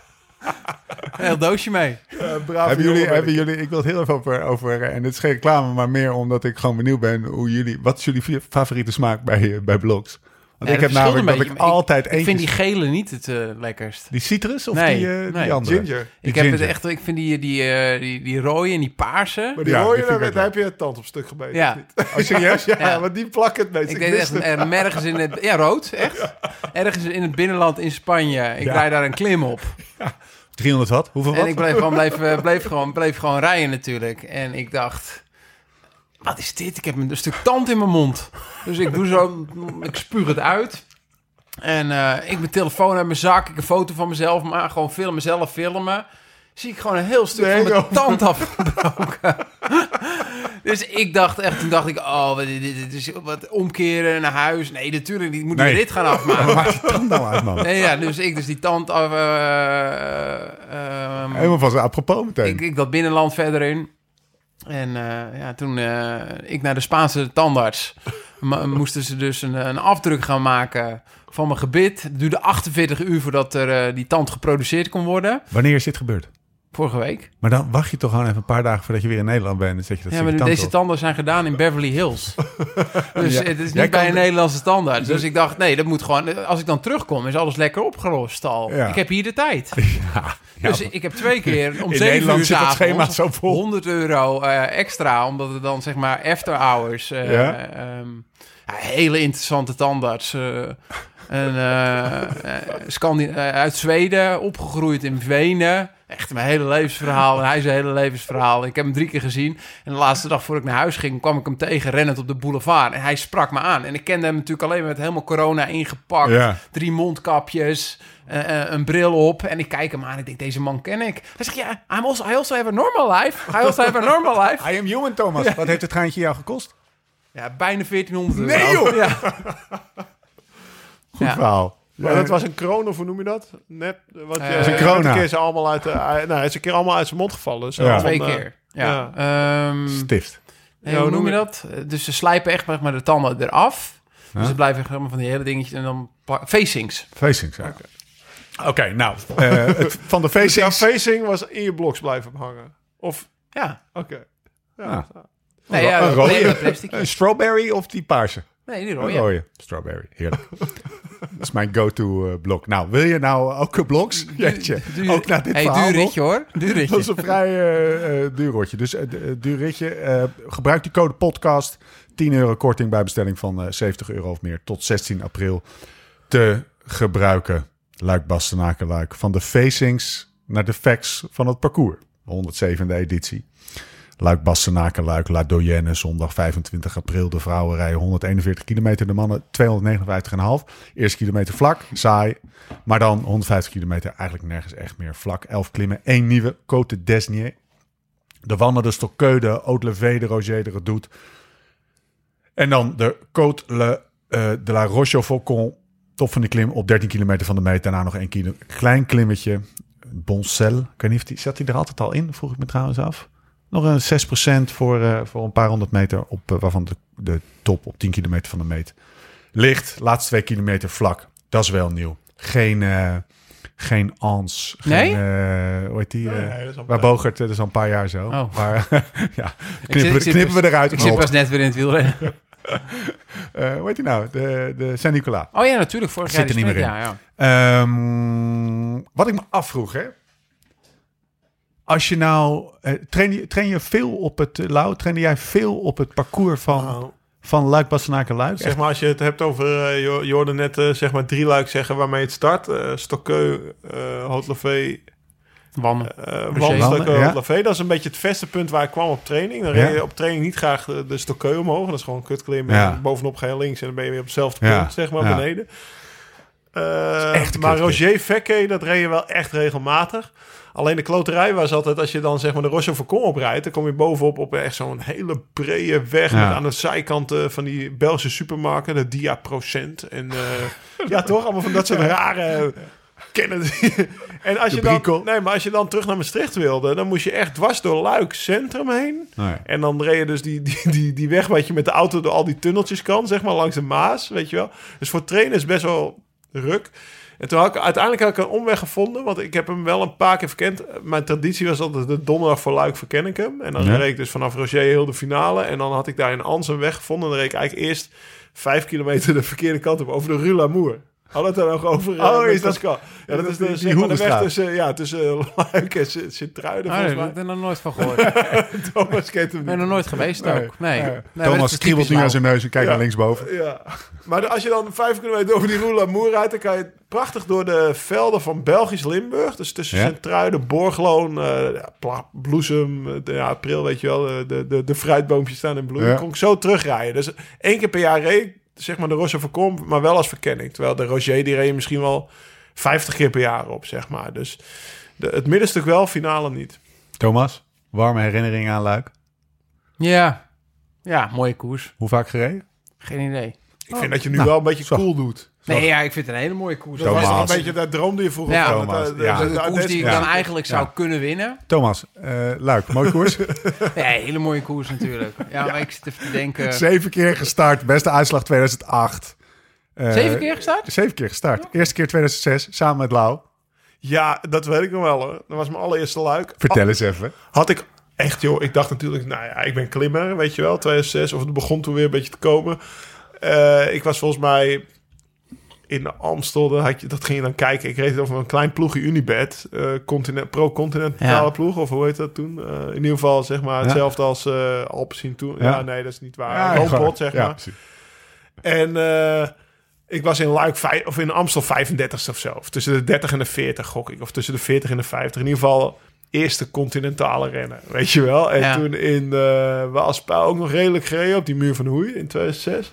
Een heel doosje mee. Eh, brave Hebben jullie, hebben ik. jullie, ik wil het heel even over, over, eh, en het is geen reclame, maar meer omdat ik gewoon benieuwd ben hoe jullie, wat is jullie favoriete smaak bij, eh, bij blogs? Want Ja, ik heb namelijk dat ik altijd Ik eentje... vind die gele niet het eh, lekkerst. Die citrus of Nee, die, eh, nee. die andere? Ginger. Die Ik heb het echt, ik vind die, die, eh, die, die rode en die paarse. Maar die Ja, rode, ik daar, heb je het tand op stuk gebeten. Ja. Oh, serieus? ja, Ja. want die plakken het meest. Ik Ik deed echt het. er- ergens in het... Ja, rood, echt. Ergens in het binnenland in Spanje. Ik Ja. rijd daar een klim op. 300 watt? Hoeveel En ik bleef gewoon, bleef, eh, bleef, gewoon, bleef gewoon rijden natuurlijk. En ik dacht... Wat is dit? Ik heb een stuk tand in mijn mond. Dus ik doe zo... Ik spuug het uit. En eh, ik mijn telefoon uit mijn zak. Ik een foto van mezelf maar Gewoon filmen, mezelf filmen. Zie ik gewoon een heel stuk Nee, van mijn joh. tand afgebroken. Dus ik dacht echt... Toen dacht ik... Oh, wat, dit, is wat omkeren naar huis. Nee, natuurlijk niet. Moet Nee. dit gaan afmaken. Waar maakt die tand nou uit, man? Nee, ja, dus ik dus die tand af... eh, ehm, Helemaal van zijn apropos meteen. ik, ik dat binnenland verder in. En eh, ja, toen eh, ik naar de Spaanse tandarts... moesten ze dus een, een afdruk gaan maken van mijn gebit. Het duurde 48 uur voordat er, die tand geproduceerd kon worden. Wanneer is dit gebeurd? Vorige week. Maar dan wacht je toch gewoon even een paar dagen voordat je weer in Nederland bent. En zet je dat ja, maar deze op. tanden zijn gedaan in Beverly Hills. dus Ja. het is niet bij een Nederlandse tandarts. Dus ik dacht, nee, dat moet gewoon... Als ik dan terugkom, is alles lekker opgelost al. Ja. Ik heb hier de tijd. Ja, Dus ik heb twee keer om In 7 Nederland uur zit het schema zo vol. 100 euro eh, extra, omdat het dan zeg maar after hours. eh, ehm, ja, hele interessante tandarts. eh, een, Scandi- eh, uit Zweden, opgegroeid in Wenen. Echt mijn hele levensverhaal. En hij zijn hele levensverhaal. Ik heb hem drie keer gezien. En de laatste dag voor ik naar huis ging, kwam ik hem tegen rennend op de boulevard. En hij sprak me aan. En ik kende hem natuurlijk alleen met helemaal corona ingepakt. Ja. Drie mondkapjes, eh, eh, een bril op. En ik kijk hem aan en ik denk, deze man ken ik. Hij zegt, ja, I'm also, I also have a normal life. I also have a normal life. I am human, Thomas. Wat heeft het treintje jou gekost? Ja, bijna 1400 euro. Nee, joh! Ja. Goed Ja. verhaal. Maar dat was een kroon, of hoe noem je dat? Net, wat Eh, is een keer is allemaal uit de, uit- nou, hij is een keer allemaal uit zijn mond gevallen. Dus Ja. Twee eh, keer. Ja. Ehm, Stift. nee, hoe noem je dat? Eh, Dus ze slijpen echt maar de tanden eraf. Dus het blijven echt helemaal van die hele dingetjes. En dan facings. Facing, ja. Oké, nou, eh, het- van de Dus jouw facing. facing was in je bloks blijven hangen. Of, Ja. oké. Ja. Nee, ja, een rode, een strawberry of die paarse? Nee, die Een rode. rode. Strawberry. Heerlijk. dat is mijn go-to eh, blok. Nou, wil je nou ook een bloks? Jeetje. Duur- Ook na dit hey, verhaal duur nog? ritje hoor. Duur ritje. Dat is een vrij eh, duur rotje. Dus eh, duur ritje. gebruik die code podcast. 10 euro korting bij bestelling van eh, 70 euro of meer. Tot 16 april te gebruiken. Luik Bastenaken Luik. Van de facings naar de facts van het parcours. 107e editie. Luik Bastenaken Luik. La Doyenne. Zondag 25 april. De vrouwen rijden 141 kilometer. De mannen 259,5. Eerste kilometer vlak. Saai. Maar dan 150 kilometer eigenlijk nergens echt meer vlak. 11 klimmen. één nieuwe. Côte d'Esnier. De Wanne, de Stokkeu, de Haute-Levé, de Roger, de Redoute. En dan de Côte le, eh, de la Roche-au-Faucon. Top van die klim op 13 kilometer van de meet. Daarna nog één kilo. Klein klimmetje. Boncel. Ik weet niet of die, zat hij er altijd al in? Vroeg ik me trouwens af. Nog een 6% voor, eh, voor een paar honderd meter. Op, eh, waarvan de, de top op 10 kilometer van de meet ligt. Laatste twee kilometer vlak. Dat is wel nieuw. Geen, eh geen ans. Geen, Nee? eh, hoe heet die? Nee, eh, nee, dat is al waar. Bogert, dat is al een paar jaar zo. Oh. Maar ja, knippen, zit- knippen we eruit. Ik zit pas net weer in het wielrennen. Eh, hoe heet die nou? De, de Saint-Nicolas. Oh ja, natuurlijk. Vorig Zit jaar er niet meer in. Ja, ja. Ehm, wat ik me afvroeg, hè. Als je nou... eh, train, je, train je veel op het... eh, Lau, trainde jij veel op het parcours van, Nou, van Luik, Bastenaken, Luik? Zeg maar, als je het hebt over, eh, je, hoorde net zeg maar drie luik zeggen waarmee het start. eh Stokkeu, eh Haute-Levé, Wannen. eh. Wanstokkeu, Ja. Dat is een beetje het beste punt waar ik kwam op training. Dan Ja. reed je op training niet graag de, de Stokkeu omhoog. Dat is gewoon kutklimmen. Ja. En bovenop ga je links en dan ben je weer op hetzelfde Ja. punt, zeg maar, Ja. beneden. Eh, echt een maar. Roger Vekke, dat reed je wel echt regelmatig. Alleen de kloterij was altijd, als je dan zeg maar de Roche Vercon oprijdt, dan kom je bovenop op echt zo'n hele brede weg. Ja. Met aan de zijkant eh, van die Belgische supermarkten, de Dia Procent. En eh, ja, toch? Allemaal van dat soort rare kennen. en als je dan, nee, maar als je dan terug naar Maastricht wilde, dan moest je echt dwars door Luik Centrum heen. Nee. En dan reed je dus die, die, die, die weg wat je met de auto door al die tunneltjes kan, zeg maar, langs de Maas, weet je wel. Dus voor trainen is best wel ruk. En toen had ik uiteindelijk had ik een omweg gevonden, want ik heb hem wel een paar keer verkend. Mijn traditie was altijd de donderdag voor Luik verken ik hem. En dan Ja. reed ik dus vanaf Roger heel de finale. En dan had ik daar in Ans een weg gevonden. En dan reed ik eigenlijk eerst vijf kilometer de verkeerde kant op, over de Rue Lamour. Hadden we het er nog over? Oh, eh, met is dat- Pascal? Ja, dat is de, die zeg maar de weg tussen, ja, tussen eh, Luik en Sint- Sint-Truiden, Oh, volgens daar mij. heb ik er nog nooit van gehoord. Ik Thomas kent hem ben niet. er nooit geweest Nee. ook. Nee. Thomas kriebelt nu aan Lau. zijn neus en kijkt Ja. naar linksboven. Ja, maar als je dan vijf kilometer over die Rue Lamour rijdt... dan kan je prachtig door de velden van Belgisch Limburg. Dus tussen Ja. Sint-Truiden, Borgloon, eh, Bloesem, de, ja, april, weet je wel. De, de, de, de fruitboompjes staan in bloei. Ja. Kon ik zo terugrijden. Dus één keer per jaar reed ik, zeg maar de Roche Verkom, maar wel als verkenning. Terwijl de Roger, die reed je misschien wel 50 keer per jaar op, zeg maar. Dus de, het middenstuk wel, finale niet. Thomas, warme herinneringen aan Luik. Ja. Ja, mooie koers. Hoe vaak gereden? Geen idee. Ik vind dat je nu nou, wel een beetje zo. cool doet. Nee, ja, ik vind het een hele mooie koers. Dat was een beetje, daar droomde je vroeger Ja. van. Thomas, Dat, eh, ja. de- de de- koers die ik dan eigenlijk zou kunnen winnen. Thomas, eh Luik, mooi koers. Ja, hele mooie koers natuurlijk. Ja, maar ik zit even te denken... Zeven keer gestart, beste uitslag 2008. Eh, Zeven keer gestart? Zeven keer gestart. Eerste keer 2006, samen met Lau. Ja, dat weet ik nog wel hoor. Dat was mijn allereerste luik. Vertel eens even. Had ik echt joh, ik dacht natuurlijk, nou ja, ik ben klimmer, weet je wel, 2006. Of het begon toen weer een beetje te komen. Eh, ik was volgens mij in de Amstel, dat, had je, dat ging je dan kijken. Ik reed over een klein ploegje Unibed, eh continent, pro-continentale Ja. ploeg, of hoe heet dat toen? Eh, in ieder geval, zeg maar, hetzelfde als eh Alpecin toen. Ja. Ja. nee, dat is niet waar. Ja, zeg ja, maar. precies. En ik was in Luik vij- of in Amstel 35 of zo. Of tussen de 30 en de 40 gok ik. Of tussen de 40 en de 50. In ieder geval eerste continentale rennen. Weet je wel. En toen in uh, Waalspijl ook nog redelijk gereden op die muur van Hoei in 2006.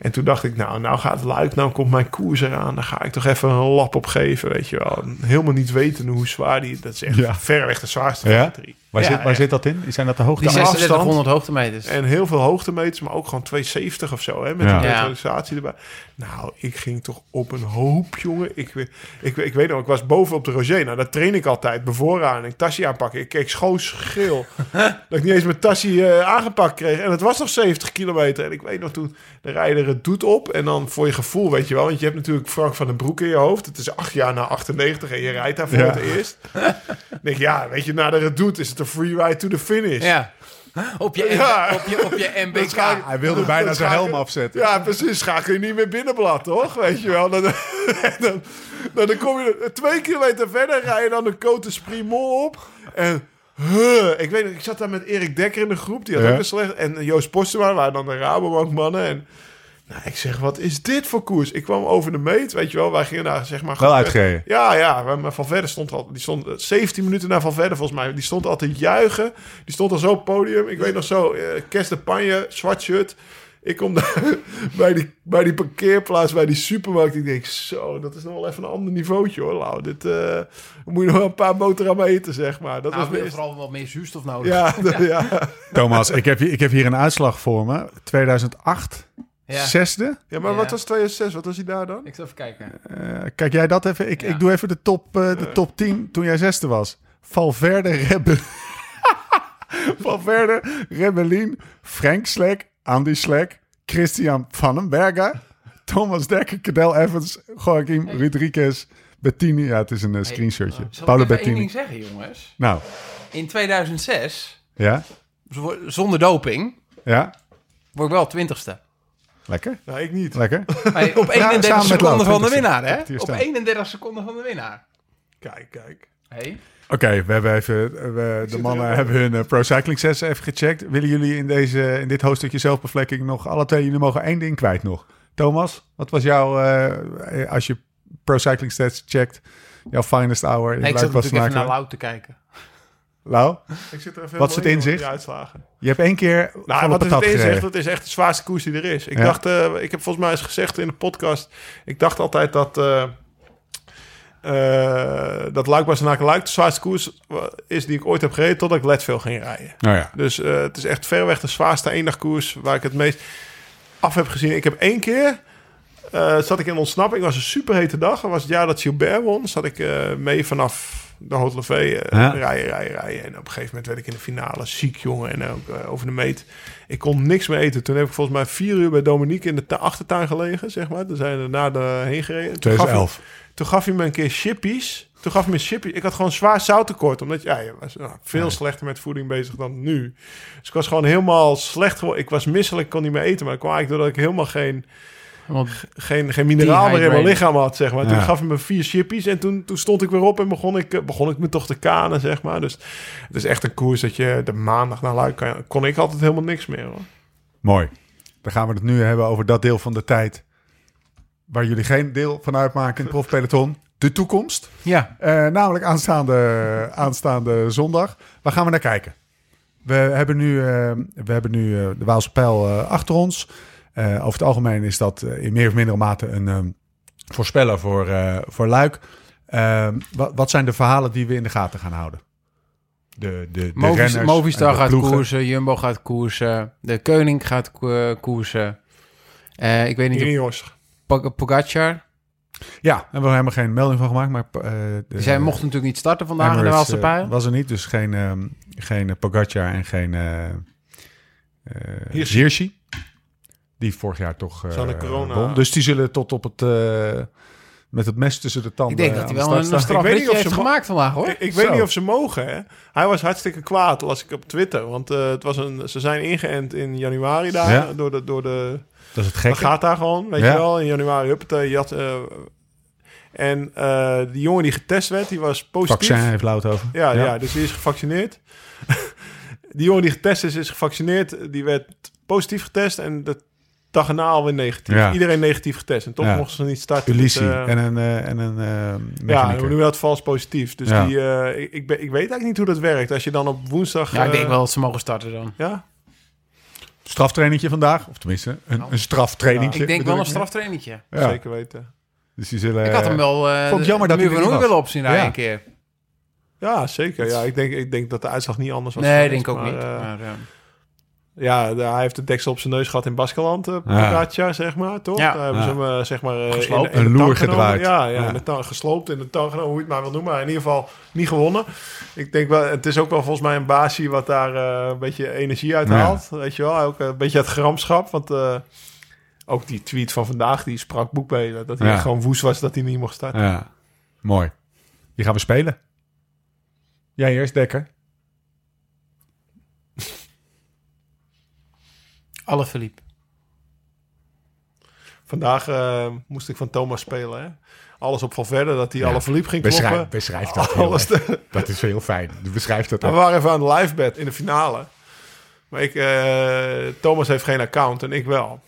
En toen dacht ik, nou, nou gaat Luik, nou komt mijn koers eraan. Daar ga ik toch even een lap op geven, weet je wel. Helemaal niet weten hoe zwaar die... Dat is echt Ja. verweg de zwaarste Ja? de. Waar, Ja, zit, waar zit dat in? Zijn dat de hoogte? Die de afstand. 3600 hoogtemeters. En heel veel hoogtemeters, maar ook gewoon 270 of zo, hè, met Ja. neutralisatie erbij. Nou, ik ging toch op een hoop, jongen. Ik, ik, ik weet nog, ik was boven op de Roger. Nou, dat train ik altijd, bevooraan. Ik tasje aanpakken. Ik keek schoos geel. dat ik niet eens mijn tasje eh, aangepakt kreeg. En het was nog 70 kilometer. En ik weet nog toen, de rijder het doet op. En dan voor je gevoel, weet je wel. Want je hebt natuurlijk Frank van den Broek in je hoofd. Het is acht jaar na 98 en je rijdt daar voor Ja. het eerst. Ik denk, ja, weet je, na de doet is het een free ride to the finish. Ja. Op je, Ja. op je, op je MBK. Hij wilde bijna zijn ga helm afzetten. Ja, precies. Schakel je niet meer binnenblad, toch? Weet je wel. Dan, dan, dan, dan kom je twee kilometer verder, rij je dan de Côte Sprimont op. En huh, ik weet ik zat daar met Erik Dekker in de groep. Die had Ja. ook een slecht... En Joost Postema waren dan de Rabobank mannen. En nou, ik zeg, wat is dit voor koers? Ik kwam over de meet, weet je wel. Wij gingen daar zeg maar... Wel uitgereden. Ja, ja. Maar Van Verder stond al... Die stond eh, 17 minuten na Van Verder volgens mij. Die stond al te juichen. Die stond al zo op het podium. Ik weet nog zo, eh Kes de Panje, zwart shirt. Ik kom daar bij die, bij die parkeerplaats, bij die supermarkt. Ik denk, zo, dat is nog wel even een ander niveautje hoor, Lau. Dit eh, moet je nog wel een paar boterhammen eten, zeg maar. Dat Nou, was we hebben best... vooral wat meer zuurstof nodig. Ja, dat- ja. Thomas, ik heb, hier, ik heb hier een uitslag voor me. 2008, Ja. zesde. ja, maar Ja. wat was 2006? Wat was hij daar dan? Ik zal even kijken. Eh, kijk jij dat even? Ik, Ja. ik doe even de top, eh, de top 10 toen jij zesde was. Valverde, Rebel... Valverde, Rebellin, Frank Slek, Andy Slek, Christian Vandenberger, Thomas Dekker, Cadel Evans, Joaquim Rodriguez, Bettini. Ja, het is een eh, screenshotje. Paolo ik even één Bettini. ding zeggen, jongens? Nou, In 2006, ja, zonder doping, ja, word ik wel twintigste. Lekker, Nou, ik niet. lekker. Maar op 31 samen met seconden van de 20ste. winnaar, hè? Op staan. 31 seconden van de winnaar. Kijk, kijk. Hey. Oké, we hebben even, we, de mannen hebben hun eh, Pro Cycling sessie even gecheckt. Willen jullie in, deze, in dit hoofdstukje zelfbevlekking nog alle twee, jullie mogen één ding kwijt nog. Thomas, wat was jouw, eh, als je Pro Cycling Stats checkt, jouw finest hour in Nee, ik zat natuurlijk even naar? Lau te kijken. Lau, Ik zit er even Wat is het inzicht? uitslagen. je hebt één keer Nou, wat is het inzicht? gereden. Dat is echt de zwaarste koers die er is. Ik Ja. dacht, eh, ik heb volgens mij eens gezegd in de podcast. Ik dacht altijd dat. eh eh dat Luik Bastenaken Luik de zwaarste koers is die ik ooit heb gereden totdat ik Leadville ging rijden. Nou ja, Dus het is echt verreweg de zwaarste eendagkoers waar ik het meest af heb gezien. Ik heb één keer, zat ik in ontsnapping. Het was een superhete dag. Dat was het jaar dat Gilbert won. Zat ik mee vanaf de Hotel V eh, Ja. rijden, rijden, rijden. En op een gegeven moment werd ik in de finale ziek, jongen. En ook eh, over de meet. Ik kon niks meer eten. Toen heb ik volgens mij vier uur bij Dominique in de achtertuin gelegen, zeg maar. Toen zijn we naar de heen gereden. Toen gaf hij- 2011. toen gaf hij me een keer chippies. Toen gaf hij me chippies. Ik had gewoon zwaar zouttekort. Omdat ja, je was nou, veel slechter met voeding bezig dan nu. Dus ik was gewoon helemaal slecht geworden. Ik was misselijk, kon niet meer eten. Maar dat kwam eigenlijk doordat ik helemaal geen, Want geen, geen mineraal meer in mijn lichaam had, zeg maar. Toen gaf hij me vier chippies. En toen, toen stond ik weer op en begon ik, eh, begon ik me toch te kanen, zeg maar. Dus het is echt een koers dat je de maandag naar Luik kan, kon ik altijd helemaal niks meer, hoor. Mooi. Dan gaan we het nu hebben over dat deel van de tijd waar jullie geen deel van uitmaken in het profpeloton. De toekomst. ja, Eh, namelijk aanstaande, aanstaande zondag. Waar gaan we naar kijken? We hebben nu, eh, we hebben nu de Waalse Pijl achter ons. Eh, over het algemeen is dat eh, in meer of mindere mate een eh, voorspeller voor, eh, voor Luik. Eh, wat, wat zijn de verhalen die we in de gaten gaan houden? De, de, de Movis, renners Movistar de gaat ploegen. koersen, Jumbo gaat koersen, de Koning gaat ko- koersen. Eh, ik weet niet, Ineos. Pog- Pogacar. Ja, daar hebben we helemaal geen melding van gemaakt. Maar, eh, de, Zij mocht natuurlijk niet starten vandaag in de Waalse Pijl. was er niet, dus geen, ehm, geen Pogacar en geen eh eh, Hirschi. Die vorig jaar toch eh Zal de corona- won. Dus die zullen tot op het... eh, met het mes tussen de tanden ik denk dat hij wel een staan. Ik weet niet strafritje of heeft ze gemaakt vandaag, hoor. Ik, ik weet niet of ze mogen, hè. Hij was hartstikke kwaad, las ik op Twitter. Want eh, het was een, ze zijn ingeënt in januari daar. Ja. Door de, door de, Dat is het dat gekke. gaat daar gewoon, weet Ja. je wel. In januari, huppatee, je had... eh, en eh, die jongen die getest werd, die was positief. Vaccin heeft Lout over. Ja, ja. dus die is gevaccineerd. die jongen die getest is, is gevaccineerd. Die werd positief getest en de dag erna alweer negatief. Ja. Iedereen negatief getest. En toch Ja. mochten ze niet starten. Dus, eh, en een, eh, en een eh ja, mechanieker. we noemen dat vals positief. Dus Ja. die, eh, ik, ik, ben- ik weet eigenlijk niet hoe dat werkt. Als je dan op woensdag... Ja, ik denk wel dat ze mogen starten dan. Ja? Straftrainingje vandaag. Of tenminste, een, een straftrainingje. Ik denk wel een straftrainingje. Ja. Zeker weten. Dus die zullen... Ik had hem wel eh vond het jammer dat hij er was. willen opzien daar Ja. een keer. Ja, zeker. Ja, ik, denk, ik denk dat de uitslag niet anders was. Nee, geweest, denk ik ook maar, niet. Maar, ja, hij heeft de deksel op zijn neus gehad in Baskeland, uh, Ja. zeg maar, toch? Ja. Daar hebben ze hem, eh, zeg maar... eh, in- in Een loer gedraaid. Ja, ja, Ja. In de tang, gesloopt in de tang genomen, hoe je het maar wil noemen. Maar in ieder geval niet gewonnen. Ik denk wel, het is ook wel volgens mij een baasje wat daar een beetje energie uit haalt. Weet je wel, ook een beetje het gramschap. Want ook die tweet van vandaag, die sprak boekbelen. Dat hij Ja. gewoon woest was dat hij niet mocht starten. Ja, mooi. Die gaan we spelen. Jij eerst, Dekker. Alle Philippe. Vandaag eh, moest ik van Thomas spelen. Hè? Alles op van verder dat hij Ja. alle verliep ging Beschrijf, kloppen. beschrijf dat heel Alles te- Dat is heel fijn. Beschrijf dat We ook. waren even aan de livebed in de finale. Maar ik, eh, Thomas heeft geen account en ik wel.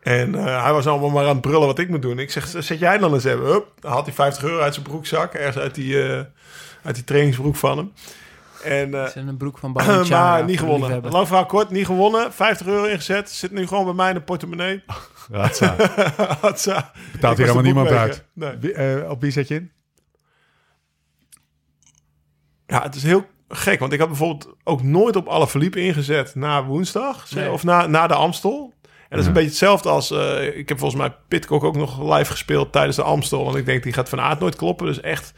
En eh, hij was allemaal maar aan het brullen wat ik moet doen. Ik zeg, zet jij dan eens even. Hup, dan had hij 50 euro uit zijn broekzak. Ergens uit die, eh, uit die trainingsbroek van hem. En, eh, Het is een broek van Balenciaga. maar niet gewonnen. Lang verhaal kort, niet gewonnen. 50 euro ingezet. Zit nu gewoon bij mij in de portemonnee. Ratsa. Hatsa. Betaalt Ik hier helemaal niemand uit. Nee. Wie- eh, op wie zet je in? Ja, het is heel gek. Want ik had bijvoorbeeld ook nooit op alle verliepen ingezet na woensdag. Nee. Of na, na de Amstel. En dat is Ja. een beetje hetzelfde als... eh, ik heb volgens mij Pitcock ook nog live gespeeld tijdens de Amstel. En ik denk, die gaat van aard nooit kloppen. Dus echt...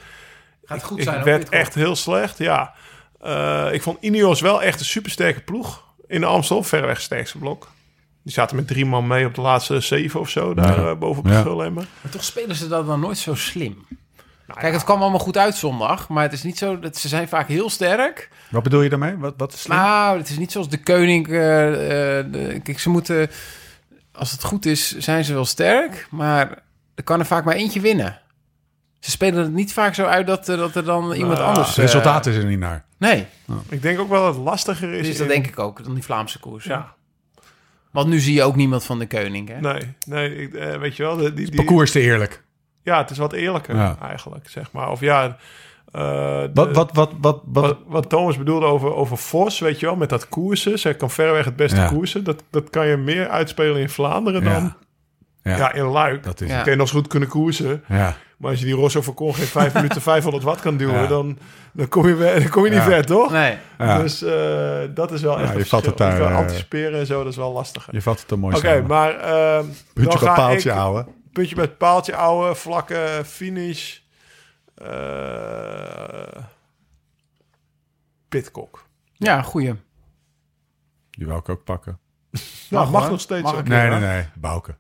Gaat goed ik zijn. werd echt heel slecht, ja. Eh, ik vond Ineos wel echt een supersterke ploeg in de Amstel. Verreweg het sterkste blok. Die zaten met drie man mee op de laatste zeven of zo. Daar Ja. eh, boven op Ja. de Gullemmer. Maar toch spelen ze dat dan nooit zo slim. Nou Kijk, het kwam allemaal goed uit zondag. Maar het is niet zo dat ze zijn vaak heel sterk. Wat bedoel je daarmee? Wat, wat is slim? Nou, het is niet zoals de koning. eh, eh, de- kijk, ze moeten. Als het goed is, zijn ze wel sterk. Maar er kan er vaak maar eentje winnen. Ze spelen het niet vaak zo uit dat, er- dat er dan iemand ja, anders. Het eh, resultaat is er niet naar. Nee, Ik denk ook wel dat het lastiger is. dus dat in- denk ik ook dan die Vlaamse koers. Ja, Want nu zie je ook niemand van de koning. Hè? nee, nee ik, eh, weet je wel. de- Die, die, Parcours te eerlijk. Ja, het is wat eerlijker Ja. eigenlijk, zeg maar. Of ja, eh, de- Wat, wat, wat, wat, wat, wat, wat Thomas bedoelde over, over Vos, weet je wel, met dat koersen. Zij kan verreweg het beste Ja. koersen. Dat, dat kan je meer uitspelen in Vlaanderen dan Ja. in Luik. Dat is kun je nog zo goed kunnen koersen. Ja. Maar als je die Rosso van Con geen vijf minuten 500 watt kan duwen, Ja. dan, dan kom je, dan kom je niet Ja. ver, toch? Nee. Ja. Dus eh, dat is wel echt je vat het daar, eh, anticiperen en zo, dat is wel lastiger. Je vat het er mooi Oké, samen. maar ehm, Puntje ga paaltje ik- ouwe. Puntje met paaltje, ouwe, vlakke finish. eh Pitcock. Ja, goeie. Die wil ik ook pakken. Nou, mag nog steeds. Mag ook. ik. Nee, nee, nee. Bouke.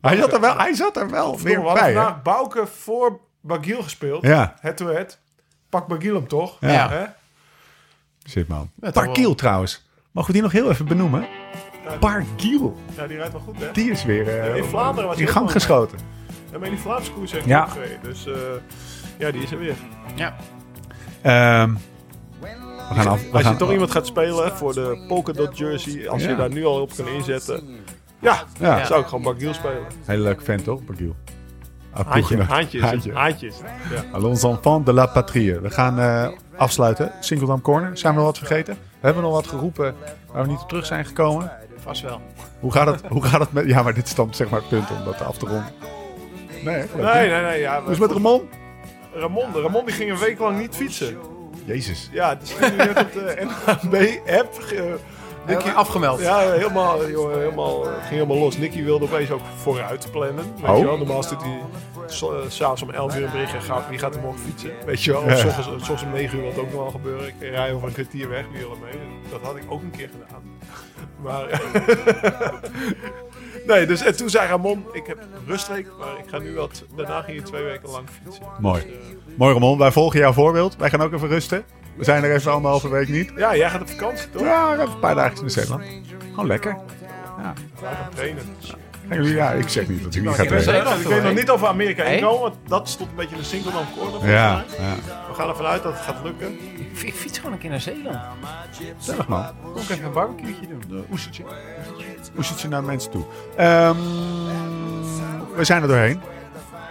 Hij zat er wel, hij zat er wel weer We hadden bij, Bouke voor Bagiel gespeeld. Ja, Head-to-head. Pak Bagiel hem toch? Ja. Hè? zit man. Parkiel trouwens. Mogen we die nog heel even benoemen? Parkiel. Ja, die rijdt wel goed, hè? Die is weer eh, in Vlaanderen was in gang geschoten. Ja, maar in die Vlaamse koers heeft Ja. hij ook gereden. Dus eh, ja, die is er weer. Ja. Ehm, we gaan af. We Als gaan, je toch iemand gaat spelen voor de polkadot jersey, als Ja. je daar nu al op kan inzetten. Ja, Ja, zou ik gewoon Bagiel spelen. hele leuke vent toch, Parkiel? Ah, Haantje, haantjes, Haantje. haantjes. Ja. Allons enfants de la patrie. We gaan eh, afsluiten. Singeldam Corner. Zijn we nog wat vergeten? We hebben nog wat geroepen waar we niet op terug zijn gekomen. Vast wel. Hoe gaat het, hoe gaat het met... Ja, maar dit is dan zeg maar het punt om dat af te ronden. Nee? Nee, nee, nee. Ja, het met Ramon? Ramon? Ramon die ging een week lang niet fietsen. Jezus. Ja, het is nu net op de NHB-app. Nicky afgemeld. Ja, helemaal, joh, helemaal, het ging helemaal los. Nicky wilde opeens ook vooruit plannen. Weet Oh. je wel, normaal stuurt hij eh, s'avonds om 11 uur een berichtje. Ga, wie gaat er morgen fietsen? Weet je wel, of Ja. s ochtends, s ochtends om 9 uur wil het ook nog wel gebeuren. Ik rij over een kwartier weg, wie wil er mee? Dat had ik ook een keer gedaan. Maar... nee, dus en toen zei Ramon, ik heb rustweek, maar ik ga nu wat... Daarna ging je twee weken lang fietsen. Mooi. Dus, eh, Mooi Ramon, wij volgen jouw voorbeeld. Wij gaan ook even rusten. We zijn er even anderhalve week niet. ja, jij gaat op vakantie, toch? Ja, even een paar dagen in Zeeland. Gewoon lekker. Wij gaan trainen. Gaan jullie, ja, ik zeg niet dat jullie mag gaan in trainen. Ik weet nog niet over Amerika Hey? inkomen, want dat stond een beetje in de single dan corner. Ja, ja. We gaan ervan uit dat het gaat lukken. Ik, ik fiets gewoon een keer naar Zeeland. Gezellig man. Kom ik even een barbecue'tje doen. Oestertje. Oestertje naar mensen toe. Ehm, we zijn er doorheen.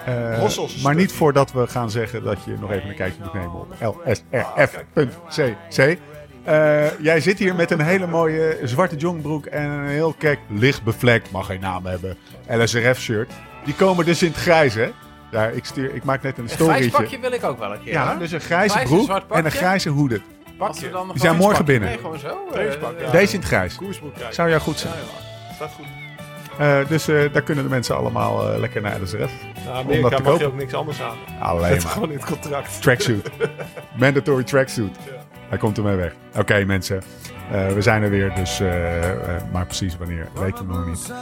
Eh, maar niet voordat we gaan zeggen dat je nog even een kijkje moet nemen op lsrf.cc. Eh, jij zit hier met een hele mooie zwarte jongbroek en een heel kek lichtbevlekt, mag geen naam hebben, LSRF-shirt. Die komen dus in het grijs, hè? Ja, ik, stuur, ik maak net een Een grijs storytje. pakje wil ik ook wel een keer. Ja, dus een grijze broek en een pakje. grijze hoede. Dan Die zijn morgen binnen. Nee, gewoon zo. eh. Deze in het grijs. Zou jou goed zijn. Ja, ja. Staat goed. Eh, dus eh, daar kunnen de mensen allemaal eh, lekker naar LSRF. Nou, Om Amerika mag je ook niks anders aan. Alleen maar. gewoon in het contract. Tracksuit. Mandatory tracksuit. Hij komt ermee weg. Oké mensen, we zijn er weer. Dus, maar precies wanneer weten we nog niet.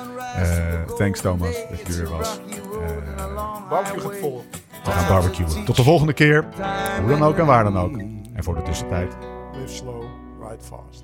Thanks Thomas dat je er weer was. Barbecue gaat vol. we gaan barbecuen. Tot de volgende keer. Hoe dan ook en waar dan ook. En voor de tussentijd. Live slow, ride fast.